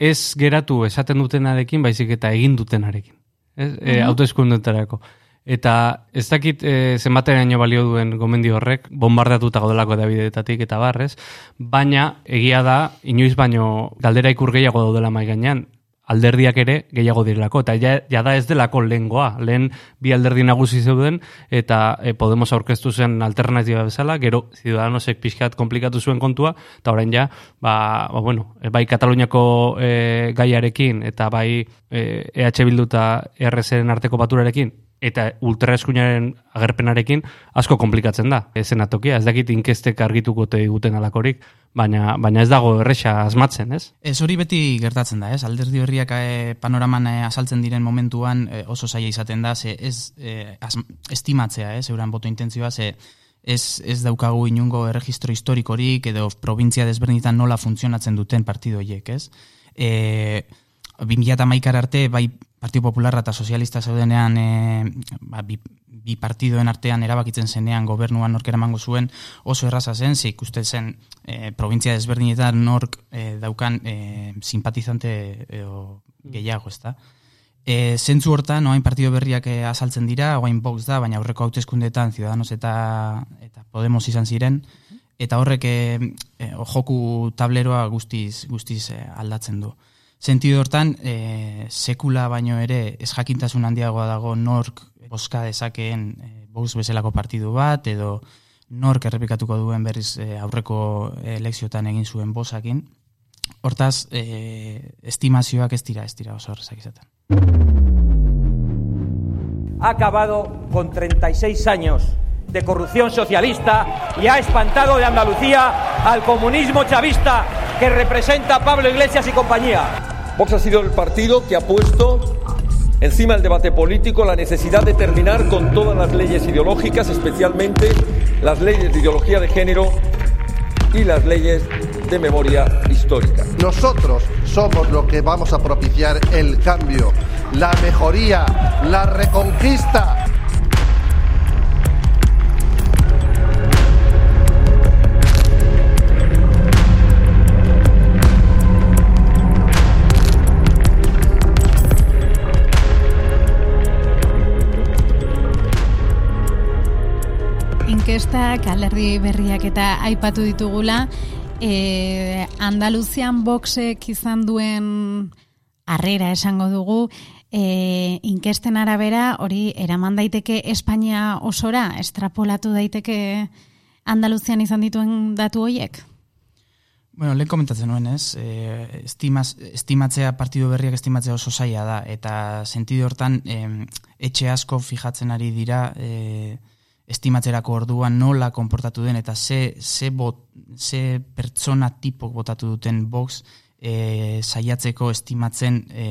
C: ez geratu esaten dutenarekin, baizik eta egin dutenarekin. Ez? E, autoeskundetarako. Eta ez dakit e, zenbateraino balio duen gomendio horrek, bombardatuta gaudelako Davidetatik eta barrez, baina egia da, inoiz baino galdera ikur gehiago daudela mai gainean, alderdiak ere gehiago direlako, eta ja, ja da ez delako lehengoa, lehen bi alderdi nagusi zeuden, eta e, Podemos aurkeztu zen alternatiba bezala, gero Ciudadanosek pixkat komplikatu zuen kontua, eta orain ja, ba, ba bueno, e, bai Kataluniako e, gaiarekin, eta bai e, EH Bildu eta ERSren arteko baturarekin, eta ultraeskuinaren agerpenarekin asko komplikatzen da. Ezen atokia, ez dakit inkestek argituko te diguten alakorik, baina, baina ez dago erresa asmatzen, ez?
F: Ez hori beti gertatzen da, ez? Alderdi horriak eh, panoraman eh, azaltzen diren momentuan eh, oso zaila izaten da, ze ez eh, asm- estimatzea, ez? Euran boto intentzioa, ze ez, ez daukagu inungo erregistro historikorik edo provintzia desberdinetan nola funtzionatzen duten partido horiek, ez? E, 2008 arte, bai Partido Popularra eta Sozialista zeudenean e, ba, bi, bi partidoen artean erabakitzen zenean gobernuan nork eramango zuen oso erraza zen, ze ikusten zen e, provintzia desberdinetan nork e, daukan e, simpatizante edo gehiago, ez da? E, zentzu hortan, oain partido berriak e, azaltzen dira, oain Vox da, baina aurreko hauteskundetan Ciudadanos eta, eta Podemos izan ziren, eta horrek e, e, joku tableroa guztiz, guztiz e, aldatzen du. Sentido hortan, e, sekula baino ere ez jakintasun handiagoa dago nork boska dezakeen e, Vox bezalako partidu bat, edo nork errepikatuko duen berriz e, aurreko elekziotan egin zuen bosakin. Hortaz, e, estimazioak ez dira, ez dira oso horrezak izaten.
J: ha acabado con 36 años de corrupción socialista y ha espantado de Andalucía al comunismo chavista que representa Pablo Iglesias y compañía.
K: Vox ha sido el partido que ha puesto encima del debate político la necesidad de terminar con todas las leyes ideológicas, especialmente las leyes de ideología de género y las leyes de memoria histórica.
L: Nosotros somos los que vamos a propiciar el cambio, la mejoría, la reconquista.
A: Inkestak, alderdi berriak eta aipatu ditugula, e, Andaluzian boxek izan duen harrera esango dugu, e, inkesten arabera hori eraman daiteke Espainia osora, estrapolatu daiteke Andaluzian izan dituen datu horiek?
F: Bueno, lehen komentatzen nuen, ez? E, estimaz, estimatzea, partidu berriak estimatzea oso zaila da, eta sentido hortan, e, etxe asko fijatzen ari dira, e, estimatzerako orduan nola konportatu den, eta ze, ze, bot, ze pertsona tipo botatu duten box, e, saiatzeko estimatzen e,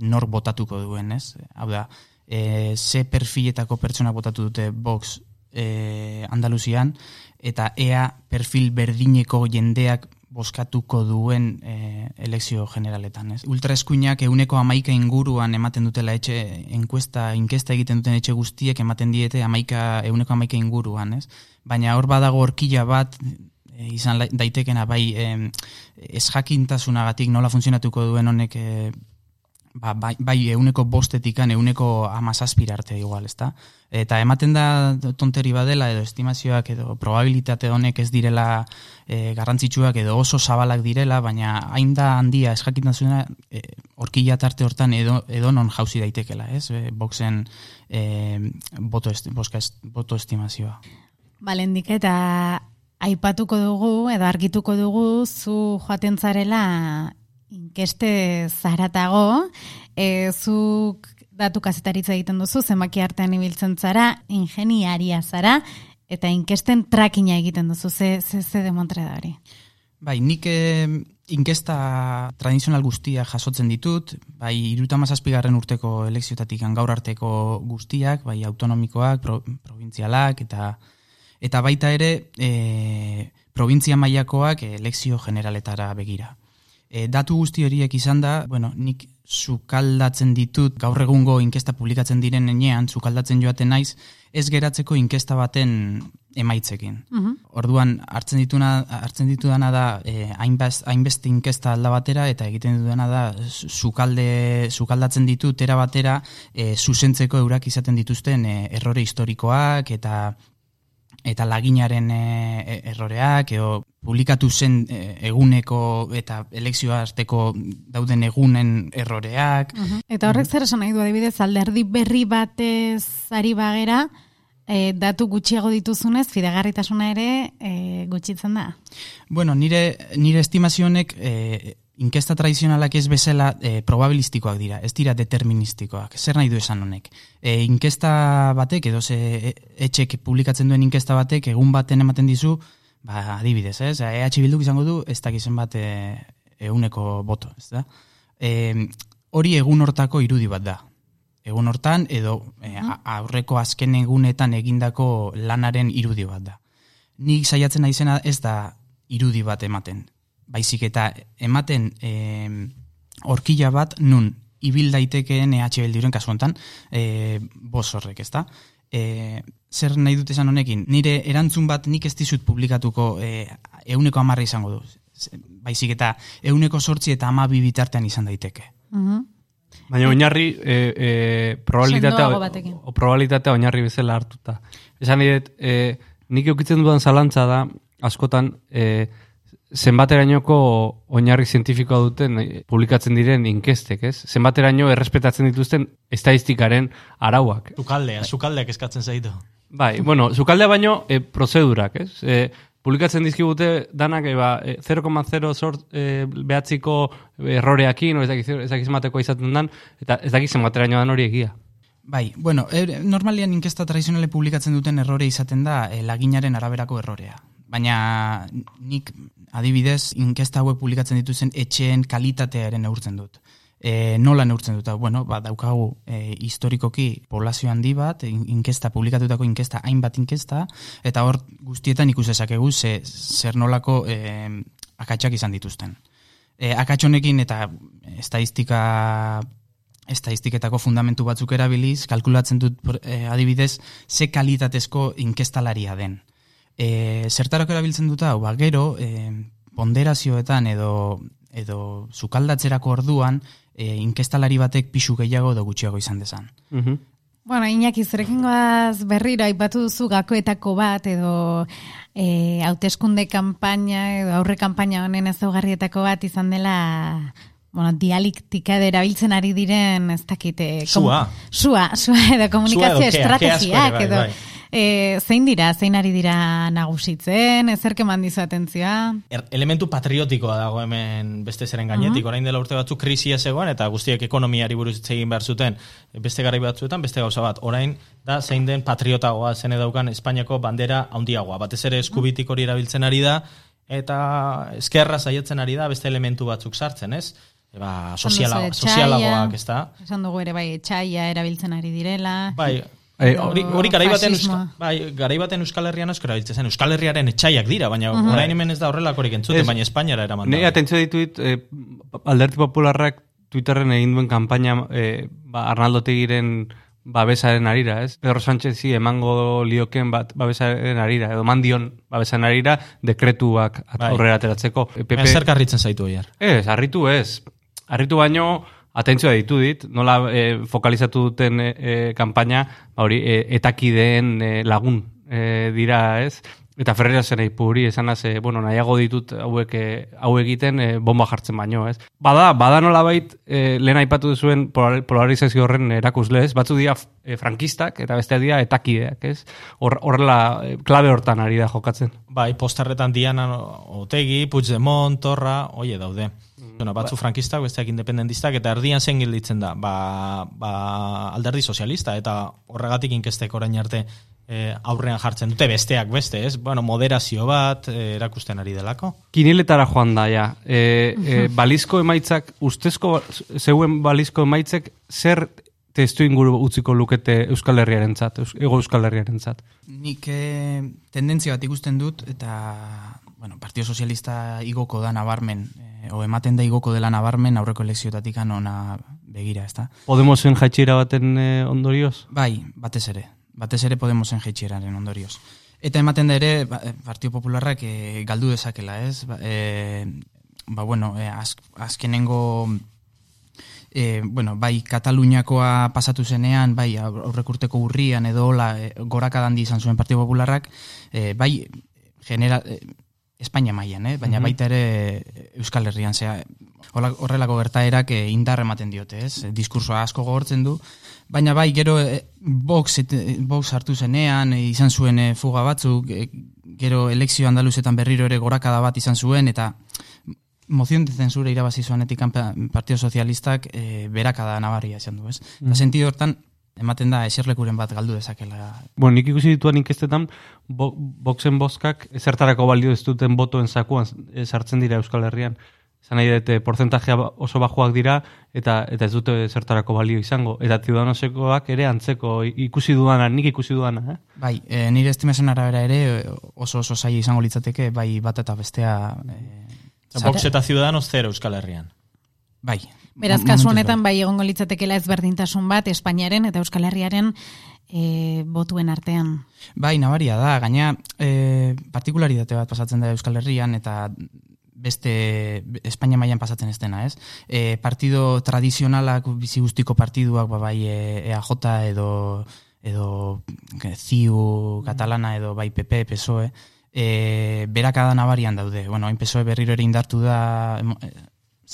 F: nor botatuko duen, ez? Hau da, e, ze perfiletako pertsona botatu dute box e, Andaluzian, eta ea perfil berdineko jendeak boskatuko duen e, elekzio generaletan. Ez? Ultraeskuinak euneko amaika inguruan ematen dutela etxe enkuesta, inkesta egiten duten etxe guztiek ematen diete amaika, euneko amaika inguruan. Ez? Baina hor badago horkila bat e, izan daitekena bai e, ez jakintasunagatik nola funtzionatuko duen honek e, ba, bai, bai euneko bostetikan euneko amazazpira arte igual, ezta? Eta ematen da tonteri badela edo estimazioak edo probabilitate honek ez direla e, garrantzitsuak edo oso zabalak direla, baina hain da handia eskakintasuna e, orkila tarte hortan edo, edo non jauzi daitekela, ez? E, boxen e, boto, esti, boska est, boto estimazioa.
A: Balendik eta aipatuko dugu edo argituko dugu zu joaten zarela inkeste zaratago, e, zuk datu kazetaritza egiten duzu, zenbaki artean ibiltzen zara, ingeniaria zara, eta inkesten trakina egiten duzu, ze, ze, ze demontre da hori?
F: Bai, nik eh, inkesta tradizional guztia jasotzen ditut, bai, iruta mazazpigarren urteko elekziotatik gaur arteko guztiak, bai, autonomikoak, pro, provintzialak, eta eta baita ere, e, provintzia mailakoak elekzio generaletara begira. E, datu guzti horiek izan da, bueno, nik sukaldatzen ditut, gaur egungo inkesta publikatzen diren enean, sukaldatzen joaten naiz, ez geratzeko inkesta baten emaitzekin. Uh Orduan, hartzen dituna, hartzen ditudana da, eh, hainbeste inkesta alda batera, eta egiten dudana da, sukalde, sukaldatzen ditut, era batera, eh, zuzentzeko eurak izaten dituzten eh, errore historikoak, eta eta laginaren e, erroreak, edo publikatu zen e, eguneko eta elekzioa arteko dauden egunen erroreak.
A: Eta horrek zer esan nahi du adibidez, alderdi berri batez ari bagera, e, datu gutxiago dituzunez, fidegarritasuna ere e, gutxitzen da?
F: Bueno, nire, nire estimazionek e, inkesta tradizionalak ez bezala e, probabilistikoak dira, ez dira deterministikoak. Zer nahi du esan honek? E, inkesta batek, edo ze e, etxek publikatzen duen inkesta batek, egun baten ematen dizu, ba, adibidez, ez? EH Bilduk izango du, ez dakizen bat e, eguneko boto, ez da? E, hori egun hortako irudi bat da. Egun hortan, edo e, aurreko azken egunetan egindako lanaren irudi bat da. Nik saiatzen naizena ez da irudi bat ematen baizik eta ematen e, orkila bat nun ibil daitekeen EH Bilduren kasu hontan, e, bos horrek, ezta? E, zer nahi dut esan honekin, nire erantzun bat nik ez dizut publikatuko e, euneko amarra izango du. Baizik eta euneko sortzi eta ama bitartean izan daiteke.
C: Uh Baina oinarri e, e, probabilitatea, o, probabilitatea oinarri bezala hartuta. Esan dut, e, nik eukitzen dudan zalantza da, askotan, e, zenbaterainoko oinarri zientifikoa duten eh, publikatzen diren inkestek, ez? Zenbateraino errespetatzen dituzten estadistikaren arauak.
E: Zukaldea, zukaldeak eskatzen zaitu.
C: Bai, bueno, zukaldea baino e, prozedurak, ez? E, publikatzen dizkibute danak eba, 0,0 sort e, behatziko erroreakin, ez dakiz mateko izaten dan, eta ez dakiz zenbateraino dan hori egia.
F: Bai, bueno, er, normalian inkesta tradizionale publikatzen duten errore izaten da e, laginaren araberako errorea. Baina nik adibidez, inkesta hauek publikatzen dituzen etxeen kalitatearen neurtzen dut. E, nola neurtzen dut? Bueno, ba, daukagu e, historikoki poblazio handi bat, inkesta, publikatutako inkesta, hainbat inkesta, eta hor guztietan ikusezakegu ze, zer nolako e, akatsak izan dituzten. E, akatsonekin eta estadistika estadistiketako fundamentu batzuk erabiliz, kalkulatzen dut e, adibidez, ze kalitatezko inkestalaria den e, zertarako erabiltzen dut hau, ba, gero, e, ponderazioetan edo edo sukaldatzerako orduan e, inkestalari batek pisu gehiago edo gutxiago izan dezan.
C: Uh
A: Bueno, Iñaki, zurekin goaz berriro aipatu duzu gakoetako bat edo e, hauteskunde kanpaina edo aurre kanpaina honen ezaugarrietako bat izan dela bueno, dialektika erabiltzen ari diren, ez dakite...
E: Sua.
A: Sua, sua edo komunikazio
E: Sua edo kea, kea asko ere,
A: estrategiak
E: bai,
A: edo...
E: bai.
A: E, zein dira, zein ari dira nagusitzen, ezerke mandizu atentzioa?
E: Er, elementu patriotikoa dago hemen beste zeren gainetik, orain dela urte batzuk krisia zegoen eta guztiek ekonomiari buruz egin behar zuten beste garai batzuetan beste gauza bat. Orain da zein den patriotagoa zen daukan Espainiako bandera handiagoa. Batez ere eskubitik hori erabiltzen ari da eta eskerra saiatzen ari da beste elementu batzuk sartzen, ez? Ba, sozialagoak,
A: etxaia,
E: ez da?
A: Esan dugu ere bai etxaia erabiltzen ari direla.
E: Bai,
C: Eh,
E: hori, hori garai baten, bai, garai baten Euskal Herrian asko erabiltzen zen. Euskal Herriaren etxaiak dira, baina
A: Mhm.
E: orain hemen ez da horrelakorik entzuten,
C: Ez.
E: baina Espainiara eraman
C: Nei
E: da.
C: atentzio dituit, eh, alderdi popularrak Twitterren egin duen kanpaina eh, ba, Arnaldo Tegiren babesaren arira, ez? Pedro Sánchezi emango lioken bat babesaren arira, edo mandion babesaren arira, dekretuak
E: Bai.
C: aurrera ateratzeko. E,
E: Baina zer karritzen zaitu oier?
C: Ez, harritu ez. Harritu baino, atentzioa ditu dit, nola e, fokalizatu duten e, kanpaina, ba hori, e, etakideen e, lagun e, dira, ez? Eta Ferreira zen hori, esan az, e, bueno, nahiago ditut hauek, e, hau egiten e, bomba jartzen baino, ez? Bada, bada nola bait, e, lehen aipatu duzuen polar- polarizazio horren erakusle, ez? Batzu dira e, frankistak, eta beste dira etakideak, ez? Hor- Horrela, klabe hortan ari da jokatzen.
E: Bai, posterretan Diana Otegi, Puigdemont, Torra, oie daude. Bueno, batzu frankistak, besteak independentistak, eta erdian zen gilditzen da, ba, ba, alderdi sozialista, eta horregatik inkestek orain arte eh, aurrean jartzen dute besteak beste, ez? Bueno, moderazio bat eh, erakusten ari delako.
C: Kiniletara joan da, ja. E, e, balizko emaitzak, ustezko zeuen balizko emaitzek, zer testu inguru utziko lukete Euskal Herriaren zat, ego Euskal Herriaren zat.
F: Nik eh, tendentzia bat ikusten dut, eta bueno, Partio Sozialista igoko da nabarmen, eh, o ematen da igoko dela nabarmen aurreko elekziotatik ona begira, ezta?
C: Podemosen jaitxera baten e, ondorioz?
F: Bai, batez ere. Batez ere Podemosen jaitxeraren ondorioz. Eta ematen da ere, ba, eh, Partio Popularrak eh, galdu dezakela, ez? Ba, eh, ba bueno, eh, az, azkenengo e, bueno, bai Kataluniakoa pasatu zenean, bai aurrekurteko urrian edo hola e, goraka izan zuen Partido Popularrak, e, bai genera, e, Espainia mailan, eh? baina
C: Mhm.
F: baita ere Euskal Herrian, zea, horrelako gertaerak e, indar ematen diote, ez? Diskursoa asko gogortzen du, baina bai gero e, Vox, et- Vox hartu zenean, e, izan zuen e, fuga batzuk, e, gero elekzio andaluzetan berriro ere gorakada bat izan zuen, eta mozion de zensura irabazi zuenetik Partido Sozialistak e, berakada nabarria izan du, ez?
C: Mm.
F: Eta sentido hortan, ematen da eserlekuren bat galdu dezakela.
C: Bueno, nik ikusi dituan inkestetan, bo, boxen bozkak ezertarako balio ez duten botoen zakuan eh, sartzen dira Euskal Herrian. Zan nahi dute, porcentajea ba- oso bajoak dira, eta eta ez dute zertarako balio izango. Eta ciudadanosekoak ere antzeko ikusi duana, nik ikusi duana, eh?
F: Bai, e, nire estimazen arabera ere e, oso oso zaila izango litzateke, bai bat eta bestea... E,
E: Vox eta Ciudadanos zero Euskal Herrian.
F: Bai.
A: Beraz, kasu honetan bai egongo litzatekela ezberdintasun bat Espainiaren eta Euskal Herriaren e, botuen artean.
F: Bai, nabaria da, gaina e, partikularitate bat pasatzen da Euskal Herrian eta beste Espainia mailan pasatzen ez dena, ez? E, partido tradizionalak, bizi guztiko partiduak, ba, bai e, EAJ edo edo e, CIU katalana edo bai PP, PSOE, e, berakada nabarian daude. Bueno, hain PSOE berriro ere indartu da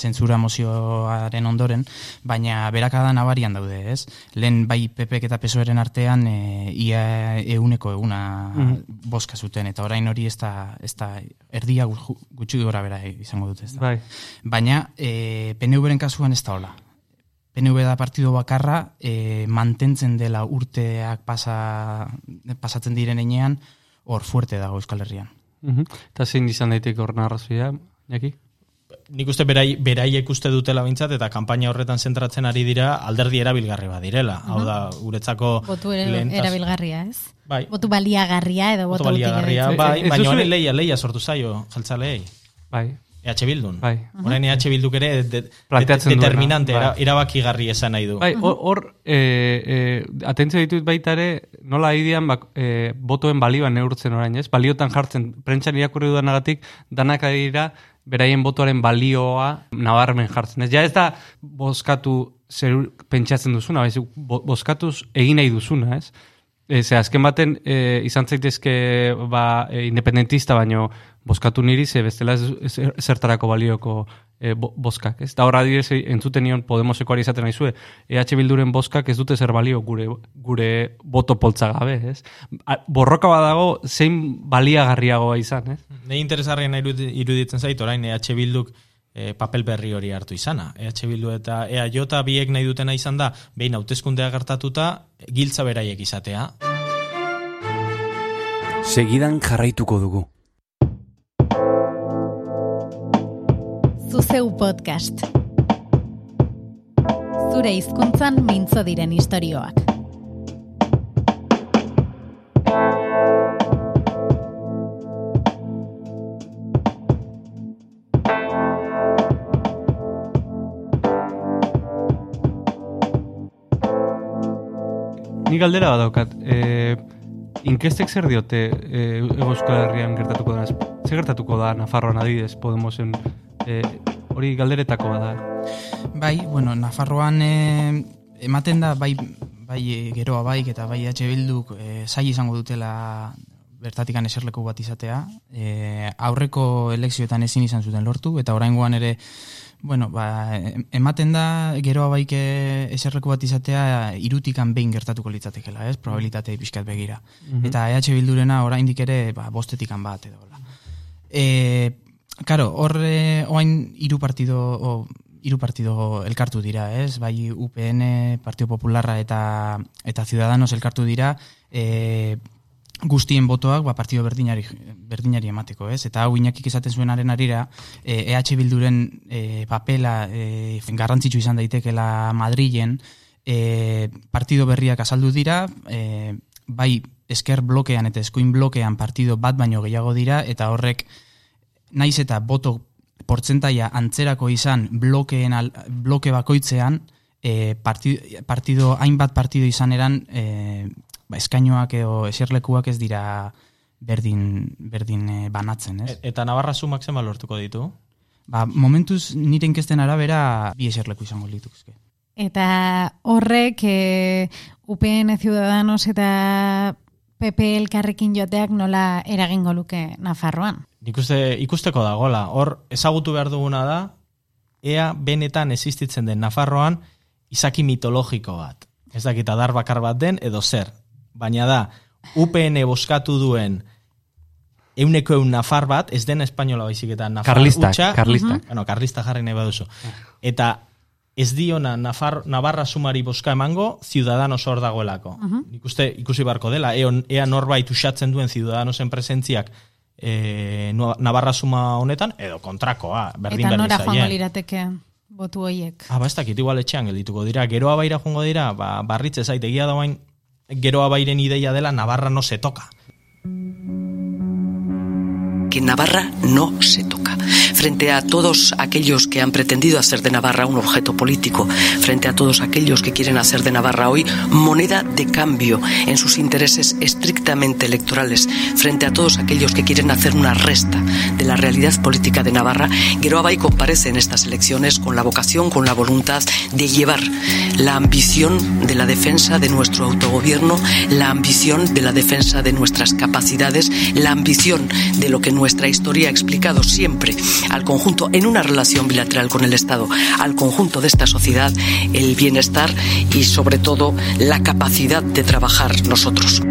F: zentzura mozioaren ondoren, baina berakada nabarian daude, ez? Lehen bai PPek eta PSOEren artean e, ia euneko eguna
C: Mhm.
F: boska zuten, eta orain hori ez da, ez da erdia gu- gutxi gora bera izango dute, ez da.
C: Bai.
F: Baina e, PNV-ren kasuan ez da hola. PNV da partido bakarra e, mantentzen dela urteak pasa, pasatzen diren enean, hor fuerte dago Euskal Herrian.
C: Mhm. Eta zein izan daiteke hor narrazioa, Jaki?
E: Nik uste berai, beraiek uste dutela bintzat, eta kanpaina horretan zentratzen ari dira alderdi erabilgarri bat direla. Hau da, guretzako
A: Botu ere,
E: lehentas-
A: erabilgarria, ez?
E: Bai.
A: Botu baliagarria edo
E: Boto
A: botu
E: baliagarria, bai,
C: Ez
E: baina honen leia, leia sortu zaio, jaltzaleei.
C: Bai.
E: EH Bildun.
C: Bai.
E: Orain EH Bilduk ere de, de, determinante,
C: bai.
E: era, erabakigarri esan nahi du.
C: Bai, hor, e, e, atentzio ditut baita ere, nola idian bak, e, botoen balioa neurtzen orain, ez? Baliotan jartzen, prentxan irakurri dudanagatik, danak ari dira, beraien botoaren balioa nabarmen jartzen. Ez, ja ez da bozkatu zer pentsatzen duzuna, baizik bo- bozkatuz egin nahi duzuna, ez? E, ze azken baten e, izan zaitezke ba, e, independentista, baino bozkatu niri, ze bestela ez, ez zertarako balioko e, bo, bozkak, ez? Da horra direz, entzuten nion Podemosekoari izaten naizue, EH Bilduren bozkak ez dute zer balio gure, gure boto poltza gabe, ez? Borroka badago zein baliagarriagoa izan, ez?
E: Nei interesarrien irudi- iruditzen zait, orain EH Bilduk eh, papel berri hori hartu izana. EH Bildu eta EAJ biek nahi dutena izan da, behin hauteskundea gertatuta, giltza beraiek izatea.
M: Segidan jarraituko dugu.
A: Zuzeu podcast. Zure hizkuntzan mintzo diren istorioak.
C: Ni galdera badaukat. E, inkestek zer diote e, Euskal Herrian gertatuko da? Zer gertatuko da Nafarroan adibidez Podemosen e, hori galderetako bada?
F: Bai, bueno, Nafarroan eh, ematen da bai bai eh, geroa baik eta bai H Bilduk eh, zai izango dutela bertatikan eserleku bat izatea. Eh, aurreko elekzioetan ezin izan zuten lortu eta oraingoan ere Bueno, ba, em- ematen da geroa baik eh, eserleku bat izatea irutikan behin gertatuko litzatekela, ez? Probabilitate pixkat begira.
C: Mhm.
F: Eta EH Bildurena oraindik ere ba, bostetikan bat edo. hola. E, karo, hor eh, oain hiru partido o, hiru partido elkartu dira, ez? Bai UPN, Partido Popularra eta eta Ciudadanos elkartu dira, e, guztien botoak ba, partido berdinari, berdinari emateko, ez? Eta hau inakik esaten zuenaren arira, e, EH Bilduren e, papela e, garrantzitsu izan daitekela Madrilen, e, partido berriak azaldu dira, e, bai esker blokean eta eskuin blokean partido bat baino gehiago dira, eta horrek naiz eta boto portzentaia antzerako izan blokeen al, bloke bakoitzean, e, partido, partido, hainbat partido izan eran, e, ba, eskainoak edo eserlekuak ez dira berdin, berdin e, banatzen, ez?
E: E- Eta Navarra sumak zenba lortuko ditu?
F: Ba, momentuz nire inkesten arabera bi eserleku izango lituzke.
A: Eta horrek e, UPN Ciudadanos eta PP elkarrekin joteak nola eragingo luke Nafarroan.
E: Nik uste ikusteko dagola. Hor, ezagutu behar duguna da, ea benetan existitzen den Nafarroan izaki mitologiko bat. Ez dakit adar bakar bat den edo zer. Baina da, UPN boskatu duen euneko eun nafar bat, ez den espainola baizik eta nafar
C: Karlistak,
E: hutsa.
C: karlistak.
E: Bueno, karlista jarri nahi baduzu. Eta ez diona Nafar, Navarra sumari boska emango, Ciudadanos hor dagoelako.
A: Mhm.
E: Nik uste ikusi barko dela, eon, ea norbait usatzen duen Ciudadanosen presentziak e, Navarra suma honetan, edo kontrakoa, berdin
A: eta
E: berdin
A: nora joango
E: zaien.
A: lirateke botu hoiek.
E: Ah, ba, ez dakit, igual etxean geldituko dira. Geroa baira joango dira, ba, barritze zait, egia da bain, geroa bairen ideia dela, Navarra no se toca.
I: que Navarra no se toca. Frente a todos aquellos que han pretendido hacer de Navarra un objeto político, frente a todos aquellos que quieren hacer de Navarra hoy moneda de cambio en sus intereses estrictamente electorales, frente a todos aquellos que quieren hacer una resta de la realidad política de Navarra, Geroabay comparece en estas elecciones con la vocación, con la voluntad de llevar la ambición de la defensa de nuestro autogobierno, la ambición de la defensa de nuestras capacidades, la ambición de lo que nuestra historia ha explicado siempre al conjunto, en una relación bilateral con el Estado, al conjunto de esta sociedad, el bienestar y sobre todo la capacidad de trabajar nosotros.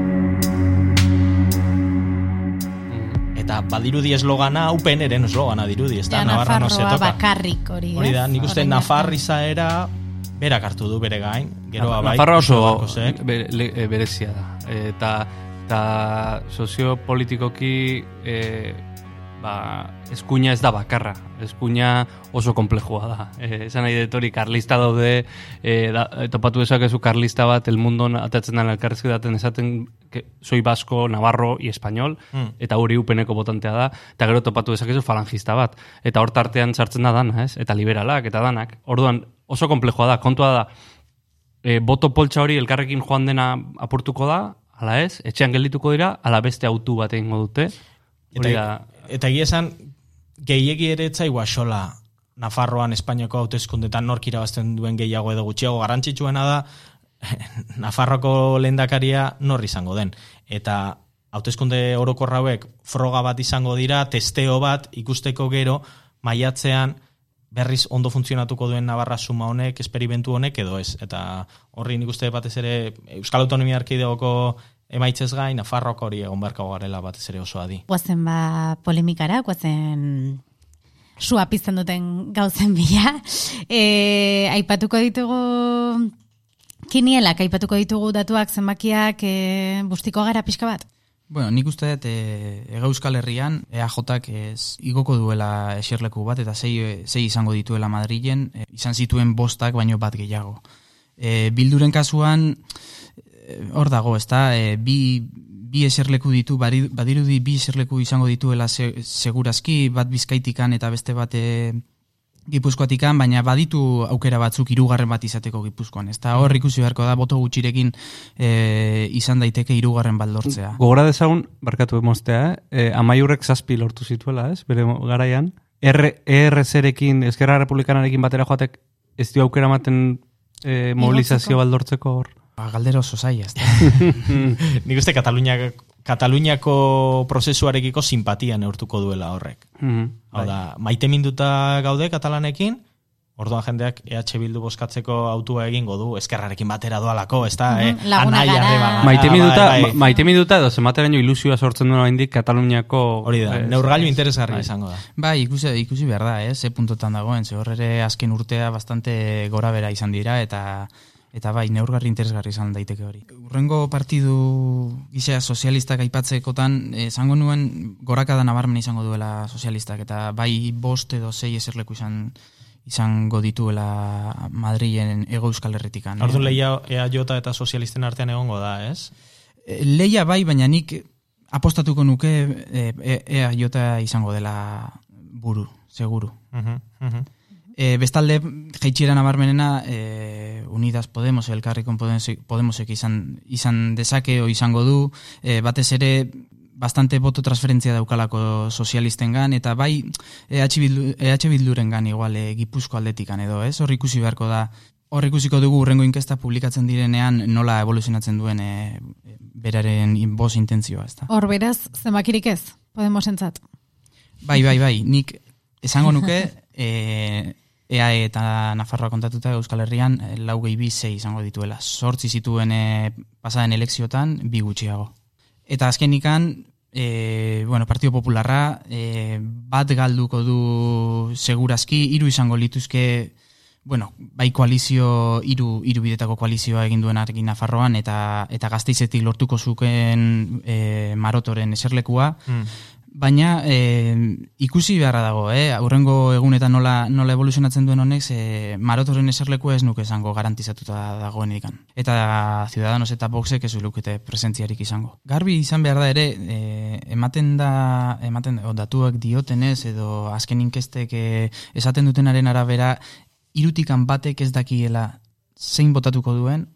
E: Eta badirudi eslogana, UPN eren eslogana dirudi, ez da,
A: Ja,
E: Navarra no se toca.
A: bakarrik hori,
E: Hori da, nik uste
A: Orain
E: Nafar izaera berak hartu du bere gain, geroa bai.
C: Nafarroa oso
E: Barkosek.
C: be- le- e, berezia da. Eta, eta soziopolitikoki e, ba, eskuina ez da bakarra. Eskuina oso komplejua da. <laughs> E, esan nahi dut hori, karlista daude, e, da, e, topatu dezakezu karlista bat, el mundon atatzen den elkarrezke daten esaten que soy vasco, navarro y español,
E: Mm.
C: eta hori upeneko botantea da, eta gero topatu dezakezu falangista bat. Eta hor tartean sartzen da dana, ez? Eta liberalak, eta danak. Orduan, oso komplejua da, kontua da, e, boto poltsa hori elkarrekin joan dena apurtuko da, ala ez, etxean geldituko dira, ala beste autu bat egingo dute.
E: Eta, eta egia esan, gehiegi ere etzai guaxola Nafarroan Espainiako hauteskundetan nork irabazten duen gehiago edo gutxiago garrantzitsuena da <laughs> Nafarroko lehendakaria nor izango den. Eta hauteskunde orokorra hauek froga bat izango dira, testeo bat ikusteko gero maiatzean berriz ondo funtzionatuko duen Navarra suma honek, esperimentu honek edo ez. Eta horri nik uste batez ere Euskal Autonomia Arkidegoko emaitzez gain, Nafarroko hori egon beharko garela batez ere oso adi.
A: Guazen ba polemikara, guazen sua pizten duten gauzen bila. E, aipatuko ditugu kinielak, aipatuko ditugu datuak zenbakiak e, bustiko gara pixka bat?
F: Bueno, nik uste dut e, Ega Euskal Herrian EAJak ez igoko duela eserleku bat eta sei, sei izango dituela Madrilen, e, izan zituen bostak baino bat gehiago. E, bilduren kasuan hor dago, ezta? E, bi, bi eserleku ditu, badirudi bi eserleku izango dituela se, segurazki, bat bizkaitikan eta beste bat e, Gipuzkoatikan, baina baditu aukera batzuk hirugarren bat izateko Gipuzkoan. Ez da hor ikusi beharko da, boto gutxirekin e, izan daiteke hirugarren bat lortzea.
C: Gogora dezagun, barkatu emostea, eh? e, amaiurrek zazpi lortu zituela, ez? Bere garaian. R, ERZ-erekin, Eskerra Republikanarekin batera joatek, ez dio aukera maten e, mobilizazio baldortzeko hor.
F: Ba, galdera oso zaila, ez da. <laughs>
E: Nik uste Katalunia, Kataluniako prozesuarekiko simpatia neurtuko duela horrek.
C: Mhm.
E: Hau da, maite minduta gaude katalanekin, orduan jendeak EH Bildu boskatzeko autua egingo du, eskerrarekin batera doalako, ez da, eh?
A: Laguna
E: Anaia,
A: gara.
E: arreba gara,
C: Maite minuta,
E: bai, bai.
C: ma- maite minuta edo zemateraino ilusioa sortzen duen oraindik Kataluniako...
E: Hori da,
C: eh,
E: neurgailu interesgarri
C: bai.
E: izango da.
F: Bai, ikusi, ikusi behar da, eh? ze puntotan dagoen, ze hor ere azken urtea bastante gora bera izan dira, eta eta bai, neurgarri interesgarri izan daiteke hori. Urrengo partidu gizea sozialistak aipatzekotan, eh, esango nuen gorakada nabarmen izango duela sozialistak, eta bai bost edo sei eserleku izan izango dituela Madrilen ego euskal herritikan. eh?
E: Orduan lehia EAJ eta sozialisten artean egongo da, ez?
F: Eh, Leia bai, baina nik apostatuko nuke e, e, ea jota izango dela buru, seguru.
E: Mhm, mhm.
F: E, bestalde, jaitxiera nabarmenena, e, Unidas Podemos, elkarrikon Podemosek, Podemosek izan, izan dezake o izango du, e, batez ere bastante boto transferentzia daukalako sozialistengan eta bai EH, Bildu, EH Bildurengan igual e, Gipuzko aldetikan edo, ez? Hor ikusi beharko da Hor ikusiko dugu urrengo inkesta publikatzen direnean nola evoluzionatzen duen e, beraren boz intentzioa, ezta.
A: Hor beraz, zenbakirik ez, Podemos entzat.
F: Bai, bai, bai, nik esango nuke <laughs> e, EAE eta Nafarroa kontatuta Euskal Herrian e, lau gehi bi izango dituela. Sortzi zituen e, pasaden elekziotan bi gutxiago. Eta azkenikan, e, bueno, Partido Popularra e, bat galduko du segurazki, hiru izango lituzke bueno, bai koalizio, hiru hiru bidetako koalizioa egin duen argin Nafarroan eta eta Gasteizetik lortuko zuken e, Marotoren eserlekua.
E: Mm.
F: Baina e, ikusi beharra dago, eh? aurrengo egunetan nola, nola evoluzionatzen duen honek, e, marotoren eserleku ez nuke izango garantizatuta dagoen edikan. Eta Ciudadanos eta Voxek ez lukete presentziarik izango. Garbi izan behar da ere, e, ematen da, ematen o, datuak diotenez edo azken inkestek e, esaten dutenaren arabera, irutikan batek ez dakiela zein botatuko duen,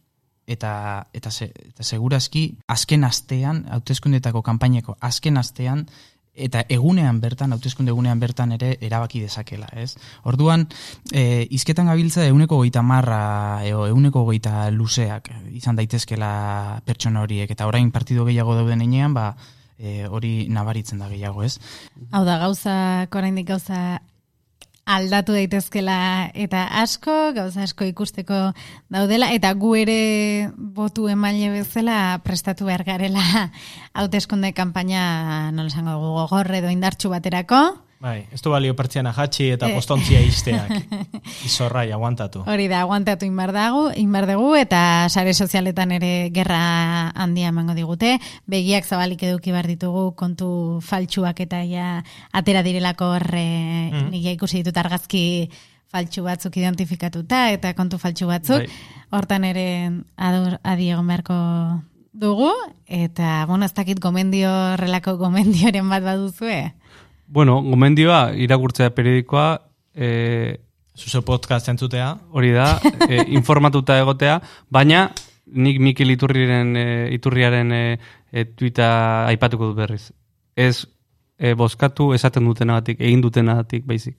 F: eta eta, se, eta segurazki azken astean, hauteskundetako kanpaineko azken astean, eta egunean bertan, hauteskunde egunean bertan ere erabaki dezakela, ez? Orduan, e, izketan gabiltza euneko goita marra, eo, euneko goita luzeak izan daitezkela pertsona horiek, eta orain partido gehiago dauden enean, ba, e, hori nabaritzen da gehiago, ez?
A: Hau da, gauza, oraindik gauza aldatu daitezkela eta asko, gauza asko ikusteko daudela, eta gu ere botu emaile bezala prestatu behar garela <laughs> hauteskunde kanpaina nola esango dugu, gogor edo indartxu baterako.
E: Bai, ez du balio pertsiana jatxi eta
A: Eh.
E: postontzia izteak. <laughs> Izorrai, aguantatu.
A: Hori da, aguantatu inbar dago, inbar dugu, eta sare sozialetan ere gerra handia emango digute. Begiak zabalik eduki behar ditugu kontu faltsuak eta ja atera direlako horre, nik ja ikusi ditut argazki faltsu batzuk identifikatuta eta kontu faltsu batzuk.
C: Bai.
A: Hortan ere adur, adi egon beharko dugu, eta, bueno, ez dakit gomendio, horrelako gomendioren bat baduzue.
C: Bueno, gomendioa, irakurtzea periodikoa, e,
E: Zuze podcast entzutea.
C: hori da, <laughs> e, informatuta egotea, baina nik Mikel Iturriren, e, Iturriaren e, e, tuita aipatuko dut berriz. Ez e, bozkatu esaten dutenagatik, egin dutenagatik, baizik.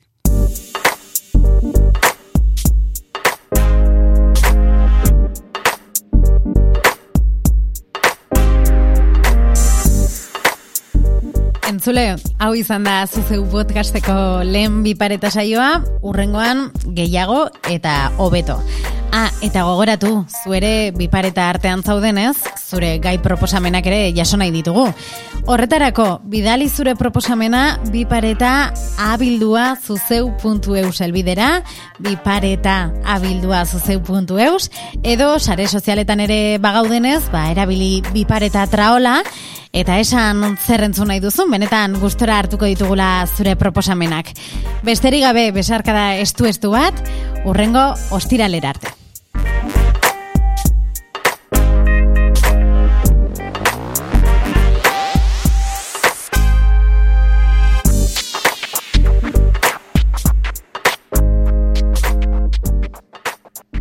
A: Entzule, hau izan da zuzeu podcasteko lehen bipareta saioa, urrengoan gehiago eta hobeto. Ah, eta gogoratu, zuere bipareta artean zaudenez, zure gai proposamenak ere jaso nahi ditugu. Horretarako, bidali zure proposamena bipareta abildua zuzeu.eus elbidera, bipareta abildua zuzeu.eus, edo sare sozialetan ere bagaudenez, ba, erabili bipareta traola, eta esan zer entzun nahi duzun, benetan gustora hartuko ditugula zure proposamenak. Besterik gabe besarkada estu estu bat, urrengo ostiralera arte.